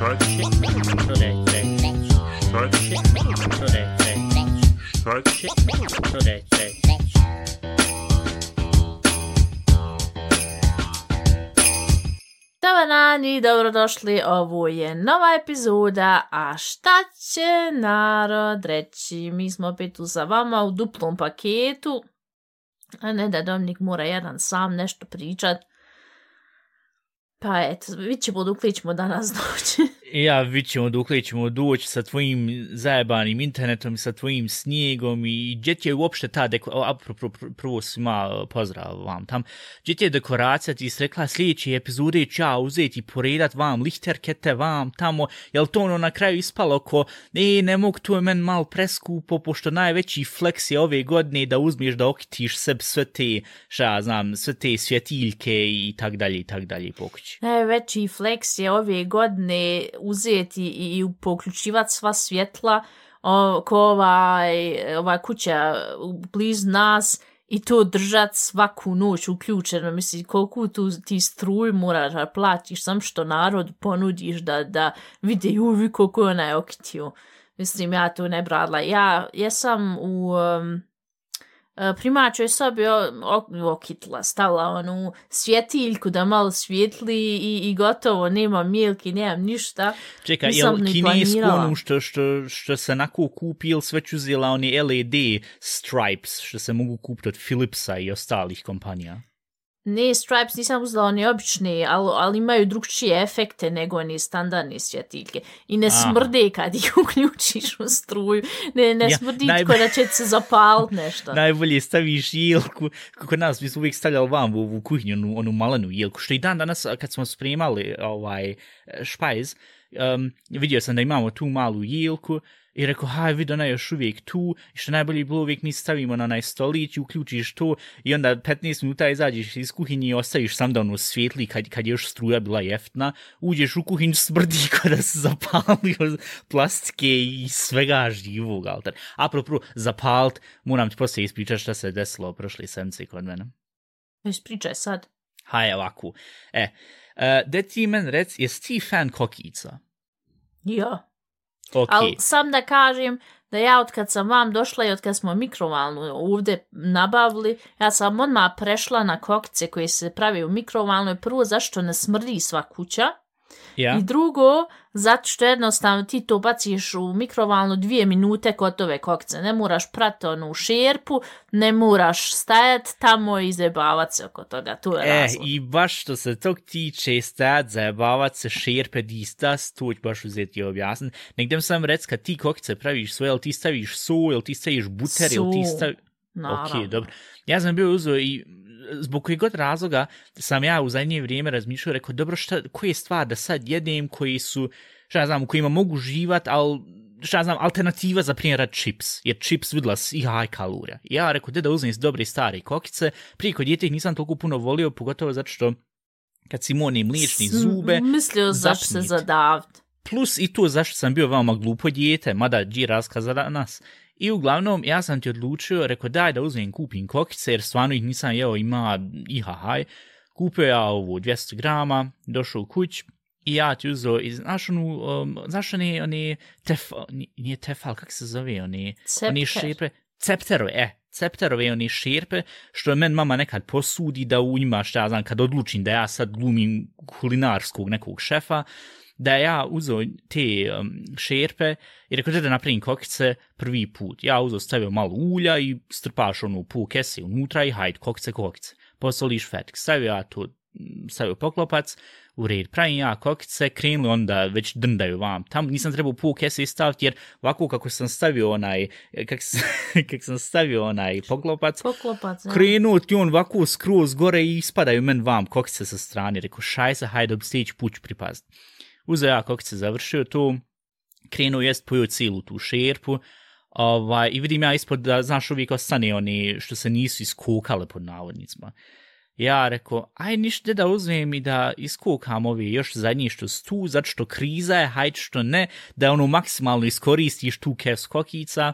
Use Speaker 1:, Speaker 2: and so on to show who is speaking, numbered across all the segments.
Speaker 1: Start shit. Today, today. Start shit.
Speaker 2: Dobar dan i dobrodošli, ovo je nova epizoda, a šta će narod reći? Mi smo opet tu sa vama u duplom paketu, a ne da Dominik mora jedan sam nešto pričat. Pa eto, vidit ćemo dok li danas doći.
Speaker 3: E, ja, vidit ćemo dok li ćemo doći sa tvojim zajebanim internetom, sa tvojim snijegom i gdje ti je uopšte ta dekoracija, prvo svima e, pozdrav vam tam, gdje ti je dekoracija, ti si rekla sljedeće epizode ću ja uzeti i poredat vam lihterkete, vam tamo, jel to ono na kraju ispalo ko, ne, ne mogu, to je men malo preskupo, pošto najveći flex je ove godine da uzmiješ da okitiš seb sve te, šta ja znam, sve te svjetiljke i tak dalje i tak dalje pokući.
Speaker 2: Najveći flex je ove godine uzeti i, i poključivati sva svjetla o, ko ovaj, ova kuća bliz nas i to držat svaku noć uključeno. Mislim, koliko tu ti struj moraš da platiš, sam što narod ponudiš da, da vide uvi koliko ona je okitio. Mislim, ja to ne bradla. Ja, ja sam u... Um, primačoj sobi okitla, stavila onu svjetiljku da malo svjetli i, i gotovo, nema milki, nemam ništa.
Speaker 3: Čekaj, jel kinesku onu što, što, što se nako kupi ili sve ću uzela oni LED stripes što se mogu kupiti od Philipsa i ostalih kompanija?
Speaker 2: Ne, Stripes nisam uzela one obične, ali, ali imaju drugčije efekte nego one standardne svjetiljke. I ne Aha. smrde kad ih uključiš u struju. Ne, ne ja, smrdi najbolj... da će se zapaliti nešto.
Speaker 3: Najbolje staviš jelku, kako nas, mi smo uvijek stavljali vam u, u kuhinju, onu, onu malenu jelku, što i dan danas kad smo spremali ovaj špajz, um, vidio sam da imamo tu malu jelku, I rekao, haj, vidi, ona je još uvijek tu, i što najbolje bilo uvijek mi stavimo na onaj stolić uključiš to, i onda 15 minuta izađeš iz kuhinje i ostaviš sam da ono svijetli, kad, kad je još struja bila jeftna, uđeš u kuhinju, smrdi kada se zapalio plastike i svega živog, altar. Apropo, zapalt, moram ti poslije ispričati šta se desilo prošle sedmice kod mene.
Speaker 2: Ispričaj sad.
Speaker 3: Haj, ovako. E, uh, da ti men rec, jes ti fan kokica?
Speaker 2: Ja.
Speaker 3: Okay.
Speaker 2: Ali sam da kažem da ja od kad sam vam došla i od kad smo mikrovalnu ovdje nabavili, ja sam odmah prešla na kokice koje se pravi u mikrovalnoj. Prvo, zašto ne smrdi sva kuća?
Speaker 3: Ja.
Speaker 2: I drugo, zato što jednostavno ti to baciš u mikrovalnu dvije minute gotove kokce. Ne moraš prati onu šerpu, ne moraš stajat tamo i zajebavat se oko toga. To je
Speaker 3: e,
Speaker 2: razlog.
Speaker 3: i baš što se tog tiče stajat, zajebavat se, šerpe, distas, to ću baš uzeti i objasniti. Negdje sam rec, kad ti kokice praviš svoje, jel ti staviš su, jel ti staviš buter, jel ti staviš...
Speaker 2: Naravno.
Speaker 3: Ok, dobro. Ja sam bio uzeo i zbog kojeg god razloga sam ja u zadnje vrijeme razmišljao, rekao, dobro, šta, koje je stvar da sad jedem koji su, šta ja znam, u kojima mogu živat, ali šta ja znam, alternativa za primjer čips, jer čips vidla i haj kalorija. Ja rekao, da uzmem dobre stare kokice, prije kod djete ih nisam toliko puno volio, pogotovo zato što kad si imao mliječni zube...
Speaker 2: Mislio zašto se zadavt.
Speaker 3: Plus i to zašto sam bio veoma glupo djete, mada dži raskaza nas. I uglavnom, ja sam ti odlučio, rekao daj da uzmem kupim kokice, jer stvarno ih nisam jeo, ima ihahaj. Kupio ja ovu 200 grama, došao u kuć i ja ti uzeo, i znaš onu, um, znaš one, one tef, nije tefal, kak se zove, one, one šepe, cepterove, e, cepterove, one šerpe, što je men mama nekad posudi da u njima, šta ja znam, kad odlučim da ja sad glumim kulinarskog nekog šefa, da ja uzeo te um, šerpe i rekao da napravim kokice prvi put. Ja uzeo stavio malo ulja i strpaš onu pol kese unutra i hajde, kokice, kokice. Posoliš fetik. Stavio ja to, stavio poklopac, u red. Pravim ja kokice, krenuli onda već drndaju vam. Tam nisam trebao pol kese staviti jer ovako kako sam stavio onaj, kak, kak sam stavio onaj poklopac,
Speaker 2: Poklopac, ja.
Speaker 3: krenuo ti on ovako skroz gore i ispadaju men vam kokice sa strane. Rekao šaj se, hajde, sljedeći put ću pripaziti uzeo ja kako se završio tu, krenuo jest pojio cijelu tu šerpu, ovaj, i vidim ja ispod da, znaš, uvijek ostane oni što se nisu iskukale pod navodnicima. Ja rekao, aj ništa da uzmem i da iskukam ovi još zadnji što su tu, zato što kriza je, hajde što ne, da ono maksimalno iskoristiš tu kevs kokica.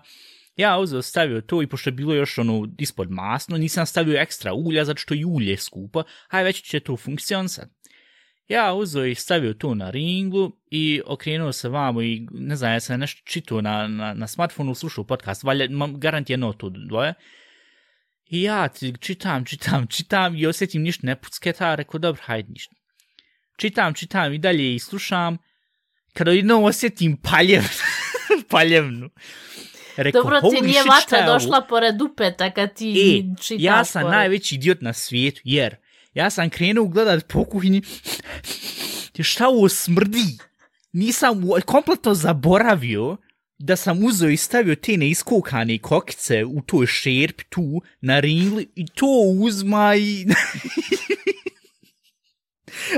Speaker 3: Ja uzeo stavio to i pošto je bilo još ono ispod masno, nisam stavio ekstra ulja, zato što i ulje skupo, aj već će to funkcionisati. Ja uzeo i stavio to na ringlu i okrenuo se vamo i ne znam, ja sam nešto čitao na, na, na smartfonu, slušao podcast, valja, mam, garant jedno to dvoje. I ja čitam, čitam, čitam i osjetim ništa ne pucketa, rekao, dobro, hajde ništa. Čitam, čitam i dalje i slušam, kada jednom osjetim paljev, paljevnu.
Speaker 2: Rekao, Dobro ti nije vatra došla pored upeta kad ti
Speaker 3: E,
Speaker 2: čitaš
Speaker 3: ja sam
Speaker 2: pored.
Speaker 3: najveći idiot na svijetu, jer ja sam krenuo gledat po kuhinji, šta ovo smrdi? Nisam kompletno zaboravio da sam uzeo i stavio te neiskokane kokice u toj šerpi tu na ringli i to uzma i...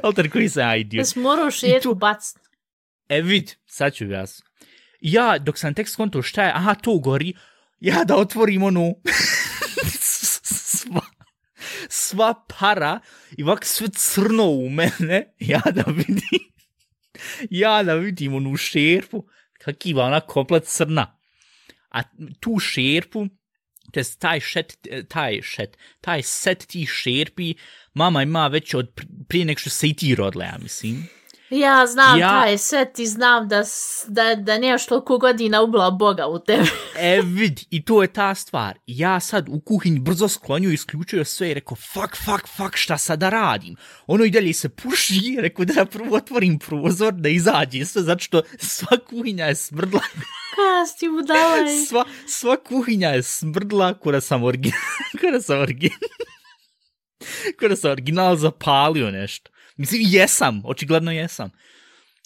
Speaker 3: Alter, koji sam ja
Speaker 2: Da
Speaker 3: idiot?
Speaker 2: si morao
Speaker 3: tu-
Speaker 2: baciti.
Speaker 3: E vid, sad ću. Ja, dok sam tek skonto šta je, aha, to gori, ja da otvorim sva, sva para i ovak sve crno u mene, ja da vidim, ja da vidim onu šerpu, kak ima ona komplet crna. A tu šerpu, to taj šet, taj šet, taj set tih šerpi, mama ima već od prije nek što se i ti rodila, ja mislim.
Speaker 2: Ja znam
Speaker 3: Ja-
Speaker 2: taj set i znam da, da, da nemaš toliko godina ubila Boga u tebe.
Speaker 3: E, vid, i to je ta stvar. Ja sad u kuhinji brzo sklonio, isključio sve i rekao, fuck, fuck, fuck, šta sad da radim? Ono i dalje se puši, rekao da prvo otvorim prozor, da izađe sve, zato što sva kuhinja je smrdla,
Speaker 2: Kada si ti budala i...
Speaker 3: sva, sva kuhinja je smrdla, ko da sam original, ko da sam original, ko da sam original zapalio nešto. Mislim, jesam, očigledno jesam.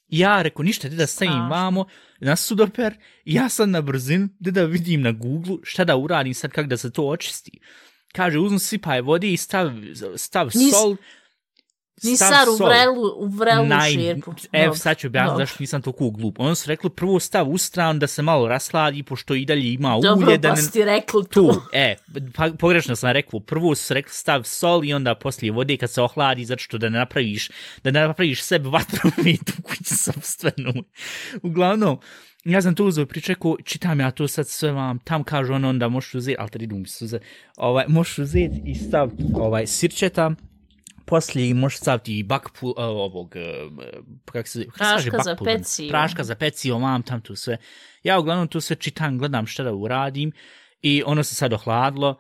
Speaker 3: Ja rekao, ništa, da stavim vamo na sudoper, ja sad na brzinu, da vidim na Google šta da uradim sad kak da se to očisti. Kaže, uzmi sipaj vode i stav, stav
Speaker 2: Nis-
Speaker 3: sol.
Speaker 2: Ni
Speaker 3: stav
Speaker 2: sad u vrelu, u vrelu
Speaker 3: Naj,
Speaker 2: šerpu.
Speaker 3: evo,
Speaker 2: Dobro.
Speaker 3: sad ću objasniti
Speaker 2: Dobro.
Speaker 3: zašto nisam toliko glup. Oni su rekli prvo stav u stranu da se malo rasladi, pošto i dalje ima
Speaker 2: Dobro,
Speaker 3: ulje. Da
Speaker 2: pa
Speaker 3: ne,
Speaker 2: si ti rekli
Speaker 3: tu,
Speaker 2: to.
Speaker 3: e, pa, pogrešno sam rekao, prvo su rekli stav sol i onda poslije vode kad se ohladi, zato što da ne napraviš, da ne napraviš sebi vatromet u kući sobstvenu. Uglavnom, ja sam to uzeo pričekao, čitam ja to sad sve vam, tam kažu ono, onda možeš uzeti, ali tad idu mi suze, ovaj, možeš uzeti i staviti ovaj, sirčeta, poslije možeš staviti i bakpu, ovog, eh, kako se, kako se kaže
Speaker 2: Praška za
Speaker 3: bakpul?
Speaker 2: pecivo.
Speaker 3: Praška za pecivo, mam tam tu sve. Ja uglavnom tu sve čitam, gledam šta da uradim i ono se sad ohladilo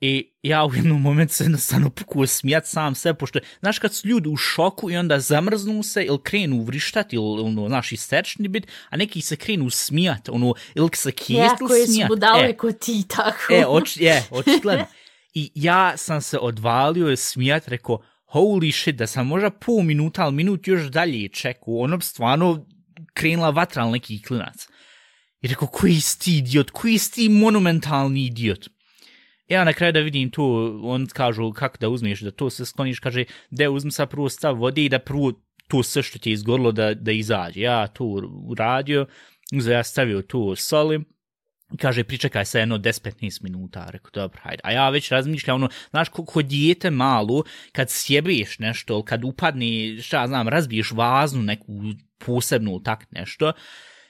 Speaker 3: i ja u jednom momentu se jednostavno pokuo smijat sam sve, pošto, znaš, kad su ljudi u šoku i onda zamrznu se ili krenu vrištat ili, ono, znaš, isterčni bit, a neki se krenu smijat, ono, ili se
Speaker 2: Ja,
Speaker 3: kjestu
Speaker 2: koji su
Speaker 3: smijat.
Speaker 2: budale
Speaker 3: E,
Speaker 2: ko ti, tako.
Speaker 3: E, oč, je, očigledno. I ja sam se odvalio i smijat, rekao, holy shit, da sam možda pol minuta, ali minut još dalje čekao, ono bi stvarno krenula vatra ali neki klinac. I rekao, koji si ti idiot, koji si ti monumentalni idiot. Ja na kraju da vidim tu, on kažu kako da uzmeš, da to se skloniš, kaže, da uzmi sa prvo stav vode i da prvo to sve što ti je izgorilo da, da izađe. Ja to uradio, uzeo ja stavio tu soli, kaže, pričekaj se jedno 10-15 minuta, rekao, dobro, hajde. A ja već razmišljam, ono, znaš, ko, ko dijete malo, kad sjebeš nešto, kad upadni, šta ja znam, razbiješ vaznu neku posebnu, tak nešto,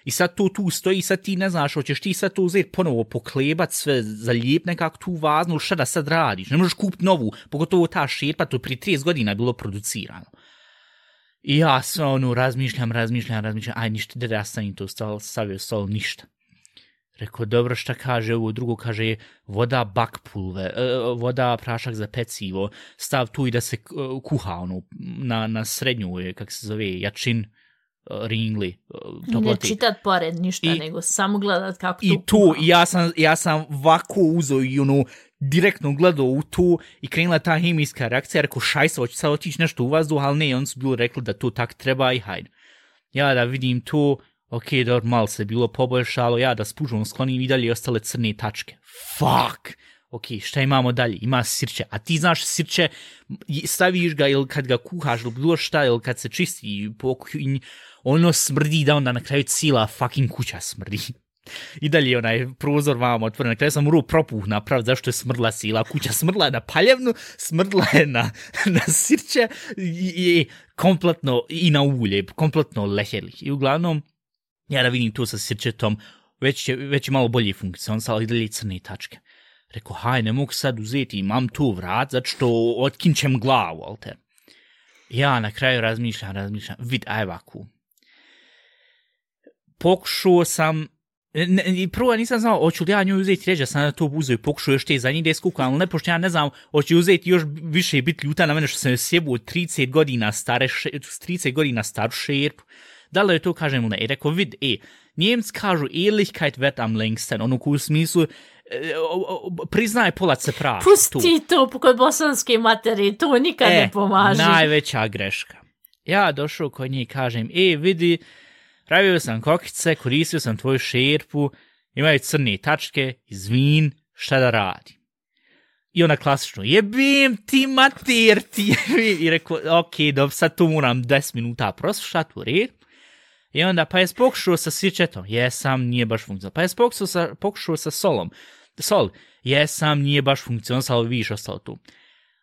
Speaker 3: i sad to tu stoji, sad ti ne znaš, hoćeš ti sad to uzeti ponovo poklebat sve, zalijep nekako tu vaznu, šta da sad radiš, ne možeš kupiti novu, pogotovo ta šerpa, to pri 30 godina je bilo producirano. I ja sve ono razmišljam, razmišljam, razmišljam, aj ništa, da ja sam to stavio, stavio stol, ništa. Rekao, dobro, šta kaže ovo drugo, kaže voda bakpulve, e, voda prašak za pecivo, stav tu i da se e, kuha, ono, na, na srednju, je, kak se zove, jačin, e, ringli,
Speaker 2: ne čitat pored ništa,
Speaker 3: I-
Speaker 2: nego samo gledat kako
Speaker 3: I
Speaker 2: to
Speaker 3: tu,
Speaker 2: kuha.
Speaker 3: i ja sam, ja sam vako uzeo i ono, direktno gledao u to i krenula ta hemijska reakcija, rekao šajsa, hoće sad otići nešto u vazduh, ali ne, oni su bili rekli da to tak treba i hajde. Ja da vidim to, ok, dobro, malo se bilo poboljšalo, ja da spužom sklonim i dalje ostale crne tačke. Fuck! Ok, šta imamo dalje? Ima sirće. A ti znaš sirće, staviš ga ili kad ga kuhaš ili bilo šta, ili kad se čisti po ono smrdi da onda na kraju cijela fucking kuća smrdi. I dalje onaj prozor vam otvoren. Na kraju sam morao propuh napraviti zašto je smrdla sila kuća. Smrdla je na paljevnu, smrdla je na, na sirće i, i kompletno i na ulje, kompletno leheli. I uglavnom, ja da vidim to sa sirčetom, već je, već je malo bolje funkcionisalo, ali i dalje crne tačke. Rekao, haj, ne mogu sad uzeti, imam tu vrat, zato što otkinčem glavu, al te. Ja na kraju razmišljam, razmišljam, vid, aj ovako. Pokušao sam, ne, i prvo nisam znao, hoću li ja nju uzeti ređa, sam na to uzeo i pokušao još te za deskuka, ali ne, pošto ja ne znam, hoću uzeti još više i biti ljuta na mene što sam sjebuo 30 godina stare, 30 godina staru šerpu. Da li je to kažem ili ne? I rekao, vid, e, Njemci kažu Ehrlichkeit wird am längsten, ono u smislu, e, priznaje polat se prav.
Speaker 2: Pusti to kod bosanske materi, to nikad
Speaker 3: e,
Speaker 2: ne pomaže.
Speaker 3: najveća greška. Ja došao kod nje i kažem, e, vidi, pravio sam kokice, koristio sam tvoju šerpu, imaju crne tačke, izvin, šta da radi? I ona klasično, jebim ti mater ti, i rekao, ok, dobro, sad tu moram 10 minuta proslušati u red. I onda, pa je pokušao sa sičetom, jesam, nije baš funkcionalno. Pa je pokušao sa, pokušao sa solom, sol, jesam, nije baš funkcionalno, ali vidiš ostalo tu.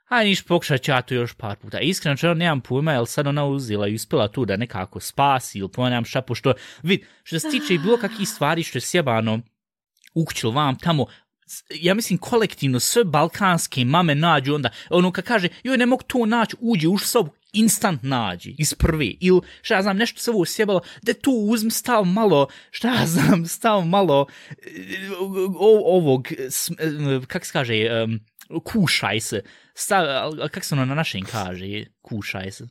Speaker 3: A niš pokušat ću ja tu još par puta. Iskreno čeo nemam pojma, jel sad ona uzela i uspjela tu da nekako spasi ili ponajam šta, pošto, vid, što se tiče i bilo kakvih stvari što je sjebano ukućilo vam tamo, ja mislim kolektivno sve balkanske mame nađu onda, ono kad kaže, joj ne mogu to naći, uđe u sobu, instant nađi iz prve. Ili šta ja znam nešto se ovo sjebalo da tu uzm stav malo šta ja znam stav malo e, o, ovog e, kak se kaže um, kušaj se. Stav, kak se ono na našem kaže kušaj se?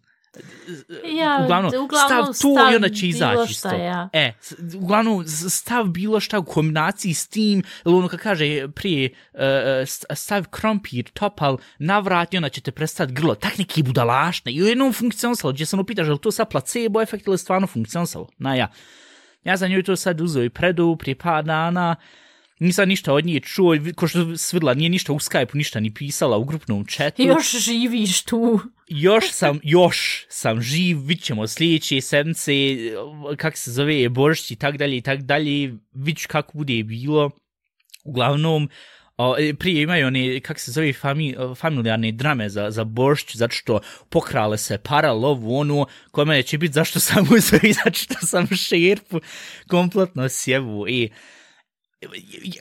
Speaker 2: Ja,
Speaker 3: uglavnom,
Speaker 2: uglavnom
Speaker 3: stav to
Speaker 2: stav
Speaker 3: i onda će izaći
Speaker 2: šta,
Speaker 3: isto.
Speaker 2: ja.
Speaker 3: E, uglavnom, stav bilo šta u kombinaciji s tim, ili ono kad kaže prije, uh, st- stav krompir, topal, navrati, onda će te prestati grlo. Tak neki budalašne. I u jednom funkcionisalo, gdje sam upitaš, je li to sad placebo efekt ili stvarno funkcionisalo? Na ja. Ja sam njoj to sad uzeo i predu prije par dana, nisam ništa od nje čuo, ko što svidla, nije ništa u Skype, ništa ni pisala u grupnom chatu
Speaker 2: Još živiš tu.
Speaker 3: još sam, još sam živ, vid ćemo sljedeće sedmice, kak se zove, boršć i tak dalje i tak dalje, vid ću kako bude bilo. Uglavnom, o, e, prije imaju one, kak se zove, fami, familijarne drame za, za boršć, zato što pokrale se para, lov, ono, kod mene će biti zašto sam uzeo i zato što sam šerpu kompletno sjevu. I,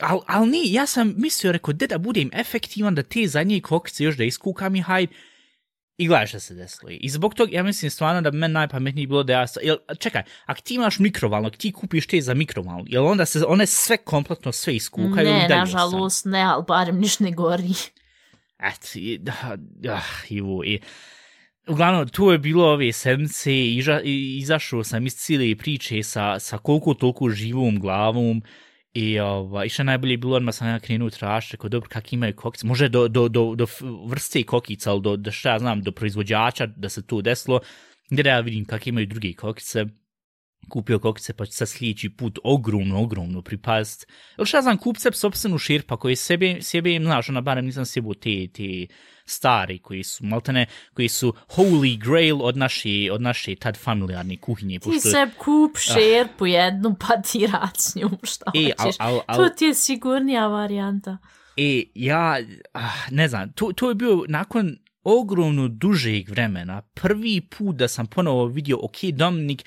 Speaker 3: al, al ne, ja sam mislio, rekao, de da budem efektivan, da te zadnje kokice još da iskukam i hajde, I gledaj šta se desilo. I zbog toga, ja mislim stvarno da bi meni najpametnije bilo da ja... Jel, čekaj, ako ti imaš mikrovalno, ti kupiš te za mikrovalnu, jel onda se one sve kompletno sve iskukaju?
Speaker 2: Ne, nažalost, ne, ali barem niš ne gori.
Speaker 3: Et, i, da, da, ivo, i, uglavnom, tu je bilo ove sedmice i, iža, i izašao sam iz cijele priče sa, sa koliko toliko živom glavom i ova, i što najbolje je bilo, odmah sam ja krenuo traš, rekao, dobro, kak imaju kokice, može do, do, do, do vrste kokica, ali do, do šta ja znam, do proizvođača da se to desilo, gdje da ja vidim kak imaju druge kokice, kupio kokice, pa ću sad sljedeći put ogromno, ogromno pripast. Ili šta znam, kupce sobstvenu širpa koji sebe, sebe im, znaš, ona barem nisam sebo te, te stari koji su, maltene, koji su holy grail od naše, od naše tad familijarne kuhinje.
Speaker 2: Ti se kup šerpu jednu, pa ti rad s njom, šta
Speaker 3: E, al, al, al,
Speaker 2: To ti je sigurnija varijanta.
Speaker 3: E, ja, ah, ne znam, to, to je bio nakon ogromno dužeg vremena, prvi put da sam ponovo vidio, ok, Dominik,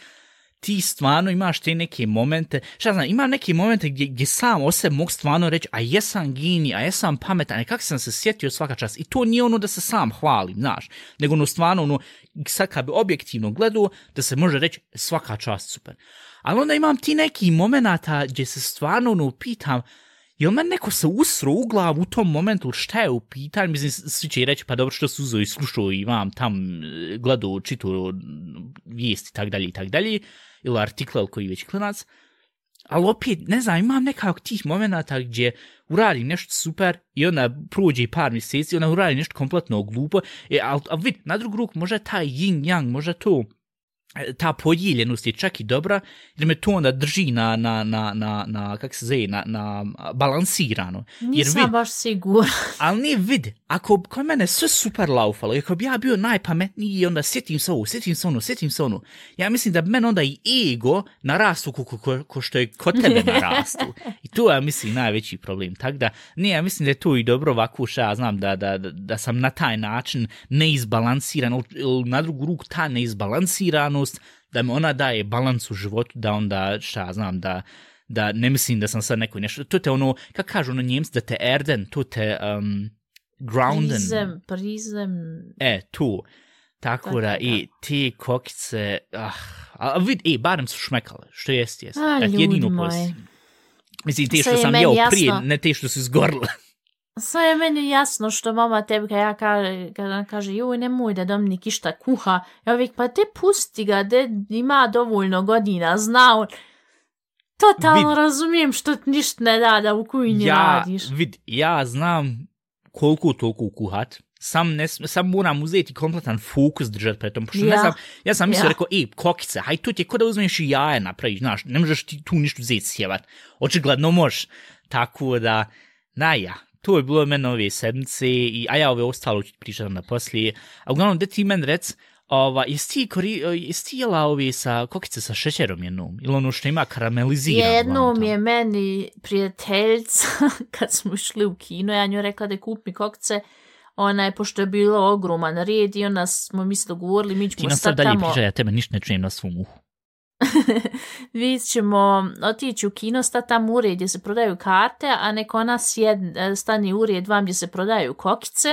Speaker 3: ti stvarno imaš te neke momente, šta znam, ima neke momente gdje, gdje sam o sebi mogu stvarno reći, a jesam gini, a jesam pametan, i kako sam se sjetio svaka čast. I to nije ono da se sam hvalim, znaš, nego ono stvarno, ono, sad kad bi objektivno gledao, da se može reći svaka čast super. Ali onda imam ti neki momenata gdje se stvarno ono pitam, Jel man neko se usro u glavu u tom momentu, šta je u pitanju? Mislim, svi će reći, pa dobro što su uzeo i slušao i vam tam e, gledao, čitao vijesti i tak dalje i tak dalje, ili artikle ili koji već klinac. Ali opet, ne znam, imam nekako tih momenta gdje uradim nešto super i onda prođe par mjeseci ona uradi nešto kompletno glupo. E, ali, ali vid, na drugu ruku, možda taj yin-yang, možda to, ta podijeljenost je čak i dobra, jer me to onda drži na, na, na, na, na kak se zove, na, na balansirano. Jer
Speaker 2: Nisam
Speaker 3: vid,
Speaker 2: baš sigurna.
Speaker 3: ali ne vid, ako kod mene sve super laufalo, ako bi ja bio najpametniji i onda sjetim se ovo, sjetim se ono, sjetim se ono, ja mislim da bi meni onda i ego narastu ko, ko, ko, ko što je kod tebe narastu. I to je, ja mislim, najveći problem. Tako da, ne, ja mislim da je to i dobro ovako, ja znam, da, da, da, da sam na taj način neizbalansiran, ili na drugu ruku ta neizbalansiranost, da mi ona daje balans u životu, da onda, šta ja znam, da, da ne mislim da sam sad neko nešto, to te ono, kako kažu ono njemci, da te erden, to te um, grounden,
Speaker 2: Prizem, prizem.
Speaker 3: e, tu, Tako
Speaker 2: Tako
Speaker 3: da,
Speaker 2: da.
Speaker 3: i te kokice, ah, a vid, e, barem su šmekale, što jest, jest.
Speaker 2: A,
Speaker 3: Et
Speaker 2: ljudi
Speaker 3: jedino
Speaker 2: moji.
Speaker 3: Mislim, te što sam jeo
Speaker 2: jasno.
Speaker 3: prije, ne te što su izgorile.
Speaker 2: Sve je meni jasno što mama tebi kad ja kaže, kad ona kaže, joj nemoj da Dominik išta kuha, ja uvijek pa te pusti ga, de ima dovoljno godina, zna on. Totalno
Speaker 3: Vid.
Speaker 2: razumijem što ti ništa ne da da u kujni
Speaker 3: ja,
Speaker 2: radiš.
Speaker 3: vid, ja znam koliko toliko kuhat, sam, ne, sam moram uzeti kompletan fokus držati pred tom, pošto ne
Speaker 2: Ja.
Speaker 3: znam, ja sam mislio,
Speaker 2: Ja.
Speaker 3: rekao, ej, kokice, haj, to ti je ko da uzmeš i jaje napraviš, znaš, ne možeš ti tu ništa uzeti sjevat, očigledno možeš, tako da, na ja, to je bilo meni ove sedmice, i, a ja ove ostalo ću ti pričati na poslije, a uglavnom, da ti men rec, Ova, jesi ti, kori, jesi ti jela ove sa kokice sa šećerom jednom? Ili ono što ima karameliziran?
Speaker 2: Jednom je meni prijateljica, kad smo išli u kino, ja njoj rekla da kupi kokce, ona je, pošto je bilo ogroman red i onda smo mi se dogovorili, mi ćemo sad
Speaker 3: dalje
Speaker 2: tamo,
Speaker 3: pričaj, ja tebe ništa ne čujem na svom uhu.
Speaker 2: vi ćemo otići u kino, sta tamo ured gdje se prodaju karte, a neko ona sjed, stani ured vam gdje se prodaju kokice.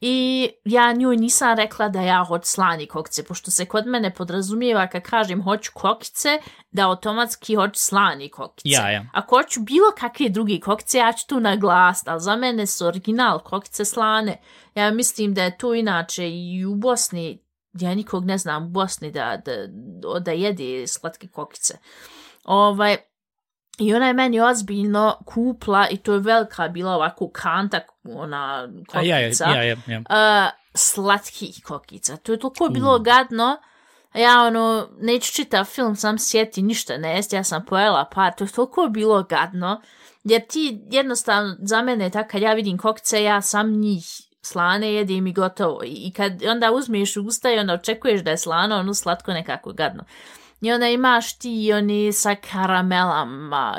Speaker 2: I ja njoj nisam rekla da ja hoću slani kokice, pošto se kod mene podrazumijeva kad kažem hoću kokice, da automatski hoću slani kokice.
Speaker 3: Ja, ja.
Speaker 2: Ako hoću bilo kakve druge kokice, ja ću tu naglasiti, ali za mene su original kokice slane. Ja mislim da je to inače i u Bosni, ja nikog ne znam u Bosni da, da, da jede slatke kokice. Ovaj, I ona je meni ozbiljno kupla i to je velika bila ovako kanta, ona
Speaker 3: A ja, ja,
Speaker 2: kokica
Speaker 3: ja, ja,
Speaker 2: uh, slatkih kokica. To je toliko bilo
Speaker 3: Mm.
Speaker 2: gadno. Ja ono, neću čitav film, sam sjeti ništa ne jest, ja sam pojela par, to je toliko bilo gadno. Jer ti jednostavno, za mene tako kad ja vidim kokice, ja sam njih slane jedem i gotovo. I, kad onda uzmeš u usta i onda očekuješ da je slano, ono slatko nekako gadno. I onda imaš ti oni sa karamelama,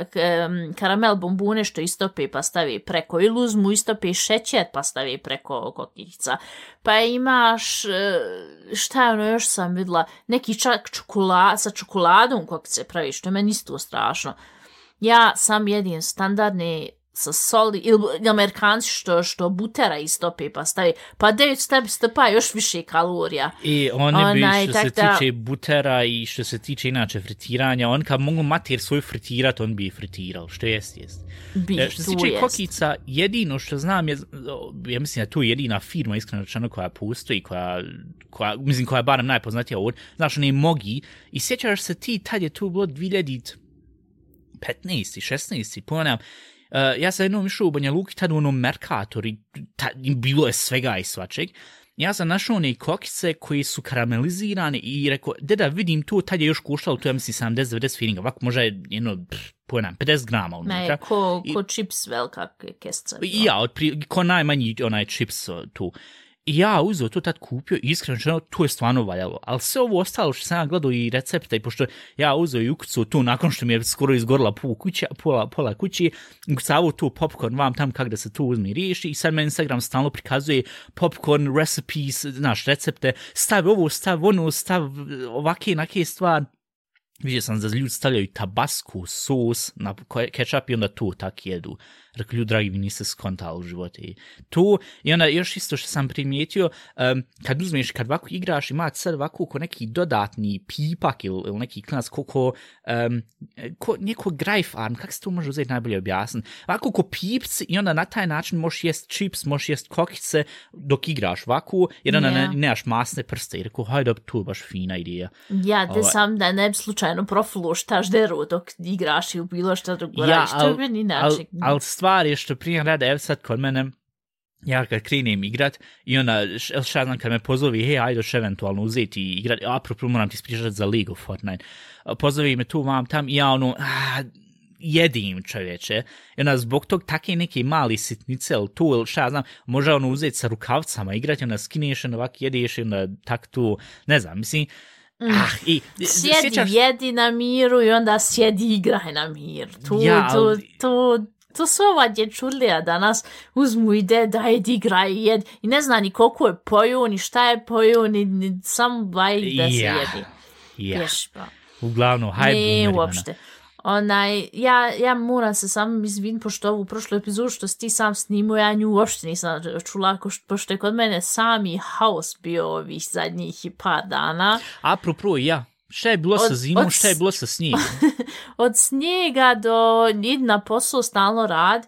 Speaker 2: karamel bombune što istopi pa stavi preko, ili uzmu istopi šećer pa stavi preko kokica. Pa imaš, e, šta je ono još sam vidla, neki čak čokolad, sa čokoladom kokice pravi, što je meni isto strašno. Ja sam jedin standardne sa soli, ili amerikanci što, što butera istope pa stavi, pa da s tebi stopa još više kalorija.
Speaker 3: I oni bi,
Speaker 2: Onaj,
Speaker 3: što se
Speaker 2: da-
Speaker 3: tiče butera i što se tiče inače fritiranja, on kad mogu mater svoj fritirat, on bi je fritirao, što jest, jest.
Speaker 2: Bi,
Speaker 3: E, što se tiče
Speaker 2: jest.
Speaker 3: kokica, jedino što znam je, ja mislim da je to jedina firma, iskreno rečeno, koja postoji, koja, koja, mislim, koja je barem najpoznatija ovdje, znaš, oni mogi, i sjećaš se ti, tad je tu bilo 2015. 16. ponavljam, Uh, ja sam jednom išao u Banja Luki, tad u onom Mercator i tad, i bilo je svega i svačeg. Ja sam našao one kokice koji su karamelizirane i rekao, deda, vidim to, tad je još koštalo, to ja mislim 70-90 feelinga, ovako možda je jedno, pff, pojena, 50 grama unutra.
Speaker 2: Ne, ko,
Speaker 3: I-
Speaker 2: ko čips velika ke- kesca.
Speaker 3: I Ja, otpri, ko najmanji onaj čips tu. I ja uzeo to tad kupio i iskreno čeno, to je stvarno valjalo. Ali sve ovo ostalo što sam ja gledao i recepta i pošto ja uzeo i ukucao tu nakon što mi je skoro izgorila pol kuća, pola, pola kući, ukucavao tu popcorn vam tam kak da se to uzme i riješi i sad me Instagram stalno prikazuje popcorn recipes, znaš, recepte, stav ovo, stav ono, stav ovake, nake stvari. Vidio sam da ljudi stavljaju tabasku, sos, na ketchup i onda to tak jedu. Rekli, ljudi dragi, vi niste skontali u životu. I to, i onda još isto što sam primijetio, um, kad uzmeš, kad ovako igraš, ima sad ovako ko neki dodatni pipak ili, ili neki klinac, ko, ko, um, ko neko grajf arm, kako se to može uzeti najbolje objasniti? Ovako ko pipci i onda na taj način možeš jest čips, možeš jest kokice dok igraš ovako, jer onda
Speaker 2: Ja.
Speaker 3: ne, nemaš masne prste. I rekao, hajde, to je baš fina ideja.
Speaker 2: Ja, te
Speaker 3: Ovaj.
Speaker 2: sam da ne bi slučajno profuluštaš deru dok igraš ili bilo što drugo
Speaker 3: Ja,
Speaker 2: radiš. To je
Speaker 3: al-
Speaker 2: meni
Speaker 3: Al,
Speaker 2: inače.
Speaker 3: al stvar je što prije rada, evo sad kod mene, ja kad krenem igrat i el šta znam, kad me pozovi, hej, ajde još eventualno uzeti i igrat, apropo moram ti spričati za League of Fortnite, pozovi me tu vam tam i ja ono, ah, jedim čovječe, i onda zbog tog take neke mali sitnice, ili tu, ili šta znam, može ono uzeti sa rukavcama, igrati, onda skineš, onda ovak jedeš, i onda tak tu, ne znam, mislim, ah, i,
Speaker 2: Sjedi,
Speaker 3: sjećaš-
Speaker 2: jedi na miru i onda sjedi igraj na mir. Tu,
Speaker 3: Ja,
Speaker 2: tu, tu, to su ova dječurlija danas uzmu ide da jedi igraj i jed. I ne zna ni koliko je poju, ni šta je poju, ni, ni sam vaj da se
Speaker 3: Ja,
Speaker 2: jedi.
Speaker 3: Ja,
Speaker 2: Pješ, pa.
Speaker 3: uglavnom, hajde,
Speaker 2: Ne, uopšte. onaj, ja, ja moram se sam izviniti, pošto ovu prošlu epizodu što si ti sam snimao, ja nju uopšte nisam čula, pošto je kod mene sami haos bio ovih zadnjih par dana.
Speaker 3: Apropo, ja. Šta je bilo
Speaker 2: Od-
Speaker 3: sa zimom,
Speaker 2: od
Speaker 3: šta je bilo sa snijegom?
Speaker 2: Od snijega do id na posao stalno rad.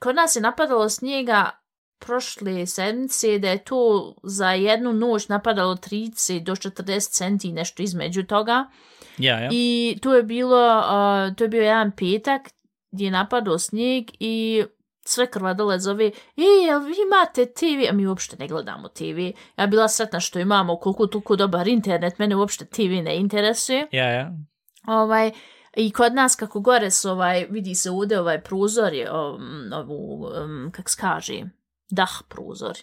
Speaker 2: Kod nas je napadalo snijega prošle sedmice da je to za jednu noć napadalo 30 do 40 centi nešto između toga.
Speaker 3: Ja, ja.
Speaker 2: I to je bilo, uh, to je bio jedan petak gdje je napadao snijeg i sve krvadole zove, e, jel vi imate TV? A mi uopšte ne gledamo TV. Ja bila sretna što imamo koliko toliko dobar internet, mene uopšte TV ne interesuje.
Speaker 3: Ja, ja.
Speaker 2: Ovaj, I kod nas kako gore su, ovaj, vidi se ovdje ovaj prozor je, um, ovu, um, kak se kaže, dah prozor.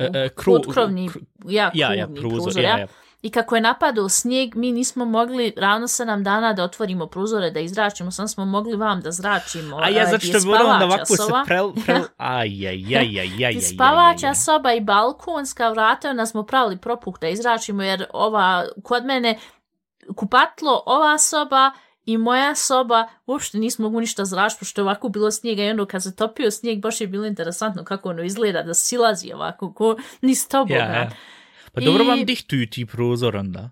Speaker 3: E, e, kru-
Speaker 2: Potkrovni,
Speaker 3: kru-
Speaker 2: ja,
Speaker 3: Ja, ja,
Speaker 2: krovni
Speaker 3: prozor, ja, ja.
Speaker 2: I kako je napadao snijeg, mi nismo mogli ravno 7 dana da otvorimo prozore, da izračimo, sam smo mogli vam da zračimo.
Speaker 3: A ja,
Speaker 2: eh,
Speaker 3: zato što
Speaker 2: je
Speaker 3: moram da ovako se prel... prel... Aj, aj, aj, aj, aj,
Speaker 2: I spavača
Speaker 3: aj, aj.
Speaker 2: soba i balkonska vrata nas smo pravili propuh da izračimo, jer ova, kod mene kupatlo, ova soba i moja soba, uopšte nismo mogli ništa zračiti, pošto je ovako bilo snijega i onda kad se topio snijeg, baš je bilo interesantno kako ono izgleda, da silazi ovako, ko niz toboga.
Speaker 3: Ja, ja. Pa dobro
Speaker 2: I-
Speaker 3: vam dihtuju ti prozor onda.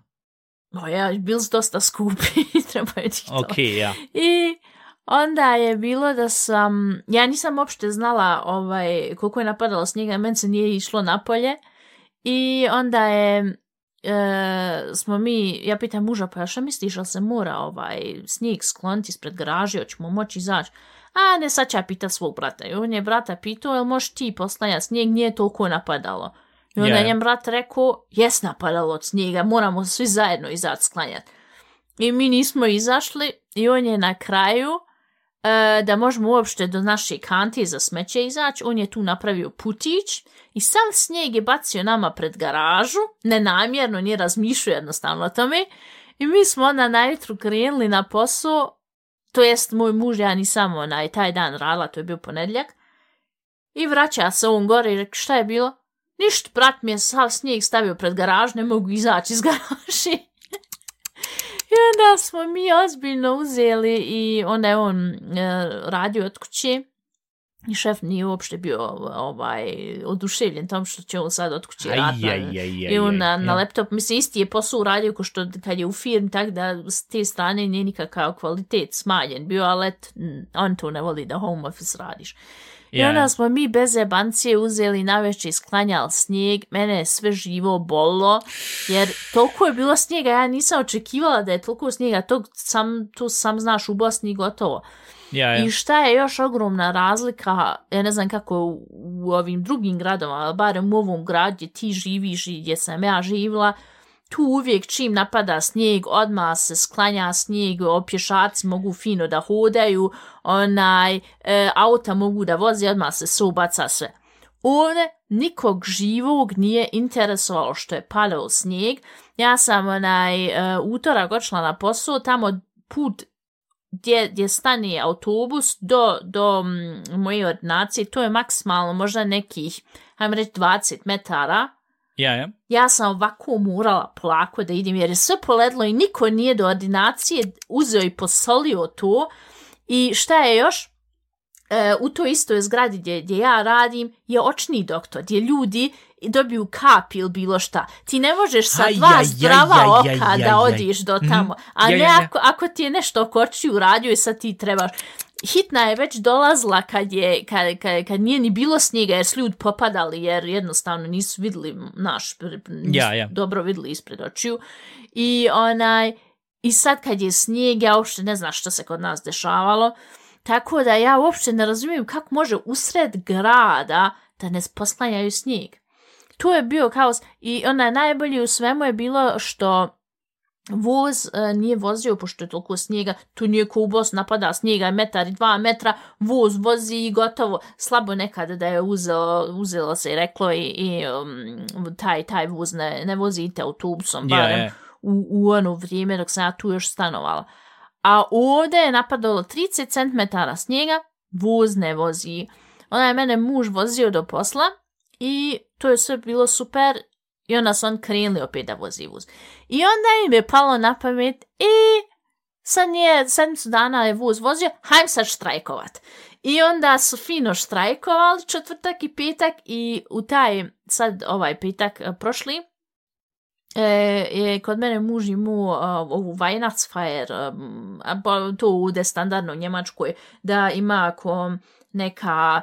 Speaker 2: O ja, bili su dosta skupi, trebaju ti to.
Speaker 3: Ok, ja.
Speaker 2: I onda je bilo da sam, ja nisam uopšte znala ovaj, koliko je napadalo snijega, meni se nije išlo napolje. I onda je, e, smo mi, ja pitam muža, pa šta misliš, ali se mora ovaj snijeg skloniti ispred garaže, hoćemo moći izaći? A ne, sad ću ja pitat svog brata. I on je brata pitao, jel možeš ti poslanjati snijeg, nije toliko napadalo. I onda
Speaker 3: ja.
Speaker 2: njem brat rekao, jes napadalo od snijega, moramo svi zajedno izaći sklanjati. I mi nismo izašli i on je na kraju, e, da možemo uopšte do naše kantije za smeće izaći, on je tu napravio putić i sam snijeg je bacio nama pred garažu, nenamjerno, nije razmišljao jednostavno o tome. I mi smo onda najutru krenuli na posao, to jest moj muž, ja nisam onaj taj dan radila, to je bio ponedljak, i vraća se on gore i rekao šta je bilo? Ništa, brat mi je sav snijeg stavio pred garaž, ne mogu izaći iz garaži. I onda smo mi ozbiljno uzeli i onda je on e, radio od kuće i šef nije uopšte bio ovaj, oduševljen tom što će on sad od kuće raditi.
Speaker 3: aj,
Speaker 2: I on na, na laptop, mislim, isti je posao uradio ko što kad je u firmi, tak da s te strane nije nikakav kvalitet smanjen bio, ali et, on to ne voli da home office radiš. I
Speaker 3: Ja,
Speaker 2: onda smo mi bez jebancije uzeli naveče i sklanjali snijeg, mene je sve živo bolilo, jer toliko je bilo snijega, ja nisam očekivala da je toliko snijega, to sam, tu sam znaš u Bosni gotovo.
Speaker 3: Ja, ja.
Speaker 2: I šta je još ogromna razlika, ja ne znam kako u, u ovim drugim gradovima, ali barem u ovom gradu gdje ti živiš i gdje sam ja živjela, tu uvijek čim napada snijeg, odmah se sklanja snijeg, pješaci mogu fino da hodaju, onaj, e, auta mogu da voze, odmah se subaca sve. Ovdje nikog živog nije interesovalo što je paleo snijeg. Ja sam onaj e, utorak odšla na posao, tamo put gdje, gdje stani autobus do, do mm, moje ordinacije, to je maksimalno možda nekih, hajdem reći 20 metara.
Speaker 3: Ja, ja.
Speaker 2: Ja sam ovako morala plako da idem jer je sve poledlo i niko nije do ordinacije uzeo i posolio to. I šta je još? E, u toj istoj zgradi gdje, gdje ja radim je očni doktor, gdje ljudi dobiju kap ili bilo šta. Ti ne možeš sa
Speaker 3: Aj,
Speaker 2: dva
Speaker 3: aj,
Speaker 2: zdrava
Speaker 3: aj, aj,
Speaker 2: oka
Speaker 3: aj,
Speaker 2: da
Speaker 3: aj.
Speaker 2: odiš do tamo. A ne. Ako, ako ti je nešto oko očiju radio i sad ti trebaš. Hitna je već dolazila kad, je, kad, kad, kad nije ni bilo snijega jer su ljudi popadali jer jednostavno nisu vidjeli naš, nisu
Speaker 3: Ja, ja.
Speaker 2: dobro vidjeli ispred očiju. I onaj, i sad kad je snijeg, ja uopšte ne znam što se kod nas dešavalo. Tako da ja uopšte ne razumijem kako može usred grada da ne poslanjaju snijeg. Tu je bio kaos i onaj najbolji u svemu je bilo što voz e, nije vozio pošto je toliko snijega, tu nije ko u Bosni napada snijega metar i dva metra, voz vozi i gotovo, slabo nekada da je uzelo, uzelo se i reklo i, i um, taj, taj voz ne, ne vozite autobusom, barem
Speaker 3: ja.
Speaker 2: u, u ono vrijeme dok sam ja tu još stanovala. A ovdje je napadalo 30 cm snijega, voz ne vozi. Ona je mene muž vozio do posla i to je sve bilo super i onda su on krenuli opet da vozi vuz. I onda im je palo na pamet i sad nije, sedmicu dana je vuz vozio, hajm sad štrajkovat. I onda su fino štrajkovali četvrtak i petak i u taj, sad ovaj petak e, prošli, e, je kod mene muž imao uh, e, ovu Weihnachtsfeier, um, e, a pa to ude standardno u Njemačkoj, da ima ako neka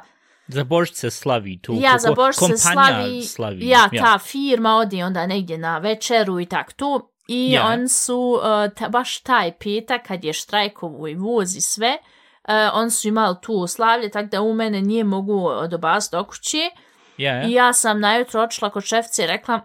Speaker 3: Za Božić se slavi tu.
Speaker 2: ja, za Božić se slavi,
Speaker 3: slavi.
Speaker 2: ja, ta firma odi onda negdje na večeru i tak tu. I
Speaker 3: Ja.
Speaker 2: on su, uh, ta, baš taj petak kad je štrajkovo i voz i sve, uh, on su imali tu slavlje, tako da u mene nije mogu dobast do kuće.
Speaker 3: Ja, ja.
Speaker 2: I ja sam najutro otišla kod šefce i rekla,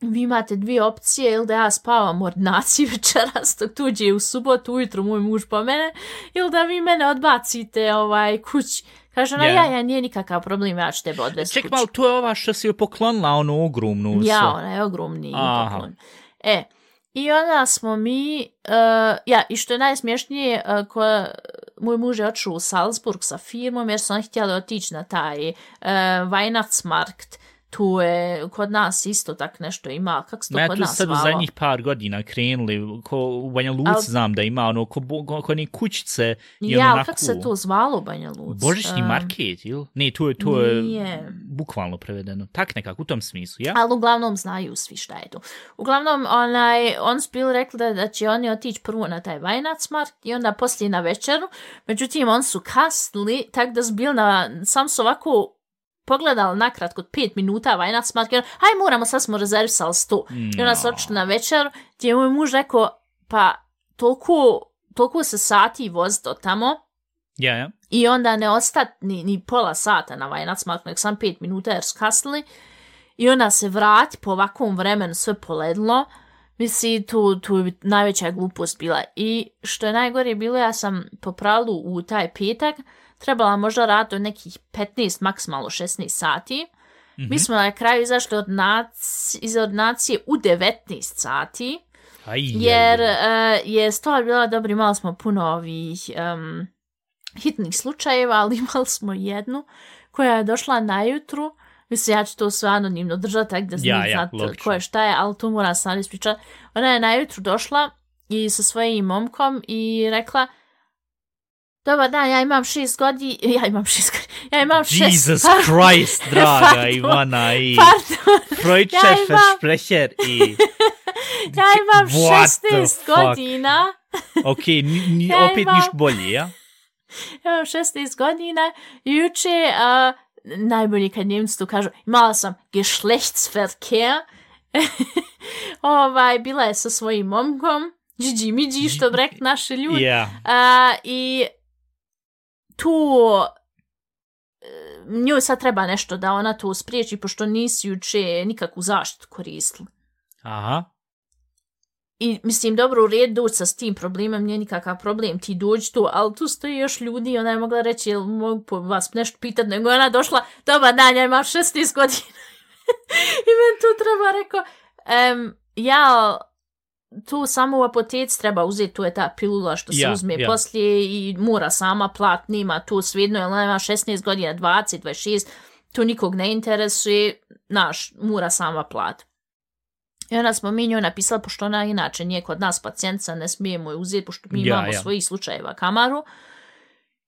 Speaker 2: vi imate dvije opcije, ili da ja spavam u ordinaciji večeras, dok tuđe u subotu ujutro moj muž po mene, ili da vi mene odbacite ovaj, kući. Kaže ona,
Speaker 3: Ja.
Speaker 2: ja, ja, nije nikakav problem, ja ću tebe odvesti
Speaker 3: Ček malo, to je ova što si joj poklonila, onu ogromnu.
Speaker 2: Ja,
Speaker 3: sa-
Speaker 2: ona je ogromni
Speaker 3: Aha.
Speaker 2: poklon. E, i onda smo mi, uh, ja, i što je najsmješnije, uh, ko, moj muž je otišao u Salzburg sa firmom, jer su oni htjeli otići na taj uh, Weihnachtsmarkt, tu je kod nas isto tak nešto ima, kako se to
Speaker 3: Ma ja
Speaker 2: kod nas
Speaker 3: sad u
Speaker 2: zvalo?
Speaker 3: zadnjih par godina krenuli, ko u Banja Luci
Speaker 2: Al-
Speaker 3: znam da ima ono, ko, ko, ko ni kućice i
Speaker 2: Ja,
Speaker 3: ono onako...
Speaker 2: kako se to zvalo Banja Luci?
Speaker 3: Božićni
Speaker 2: Um,
Speaker 3: market, ili? Ne, to je, to je
Speaker 2: Nije.
Speaker 3: bukvalno prevedeno. Tak nekako, u tom smislu, ja?
Speaker 2: Ali uglavnom znaju svi šta je to. Uglavnom, onaj, on su bili rekli da, da će oni otići prvo na taj Weihnachtsmarkt i onda poslije na večeru. Međutim, on su kasnili, tak da su bili na, sam su ovako pogledali nakratko pet minuta Weihnachtsmarkt i on, haj moramo, sad smo rezervisali sto. I onda su
Speaker 3: No.
Speaker 2: otišli na večeru, gdje je moj muž rekao, pa toliko, toliko se sati voziti od tamo,
Speaker 3: Ja, ja.
Speaker 2: i onda ne ostat ni, ni pola sata na Weihnachtsmarkt, nek sam pet minuta jer su kasnili. I onda se vrati po ovakvom vremenu sve poledlo. Mislim, tu, tu je najveća glupost bila. I što je najgore bilo, ja sam po pravilu u taj petak trebala možda raditi od nekih 15, maksimalno 16 sati.
Speaker 3: Mhm.
Speaker 2: Mi smo na kraju izašli od nac, iz ordinacije u 19 sati
Speaker 3: Aj,
Speaker 2: jer
Speaker 3: aj, aj.
Speaker 2: uh, je stvar bila dobra, imali smo puno ovih um, hitnih slučajeva, ali imali smo jednu koja je došla najutru, mislim ja ću to sve anonimno držati, tako da
Speaker 3: Ja,
Speaker 2: ja, znat ko je šta je, ali to moram sam ispričati. Ona je najutru došla i sa svojim momkom i rekla Dobar dan, ja imam šest godina, ja imam šest godina, ja imam šest...
Speaker 3: Jesus
Speaker 2: par-
Speaker 3: Christ, draga
Speaker 2: Pardon.
Speaker 3: Ivana i
Speaker 2: Pardon,
Speaker 3: Freudče
Speaker 2: Ja imam-
Speaker 3: versprecher i...
Speaker 2: ja imam
Speaker 3: What the
Speaker 2: 16
Speaker 3: fuck?
Speaker 2: godina.
Speaker 3: Ok, ni,
Speaker 2: Ja
Speaker 3: opet
Speaker 2: imam-
Speaker 3: ništa bolje, ja?
Speaker 2: ja imam 16 godina juče, uh, najbolje kad njemci to kažu, imala sam Geschlechtsverkehr, ovaj, bila je sa svojim momkom, Gigi Migi, što bi rekli naši ljudi,
Speaker 3: Ja.
Speaker 2: A, I tu e, nju sad treba nešto da ona to spriječi, pošto nisi juče nikakvu zaštitu koristili.
Speaker 3: Aha.
Speaker 2: I mislim, dobro, u redu doći sa s tim problemom, nije nikakav problem, ti dođi tu, ali tu stoji još ljudi i ona je mogla reći, jel mogu vas nešto pitat, nego ona došla, dobar dan, ja imam 16 godina. I meni tu treba rekao, em, ja tu samo u apoteci treba uzeti, tu je ta pilula što se
Speaker 3: Ja,
Speaker 2: uzme
Speaker 3: ja.
Speaker 2: poslije i mora sama plat, nima tu svidno, jer ona ima 16 godina, 20, 26, tu nikog ne interesuje, naš, mora sama plat. I onda smo mi njoj napisali, pošto ona inače nije kod nas pacijentica, ne smijemo je uzeti, pošto mi
Speaker 3: Ja,
Speaker 2: imamo
Speaker 3: ja.
Speaker 2: svojih slučajeva kamaru.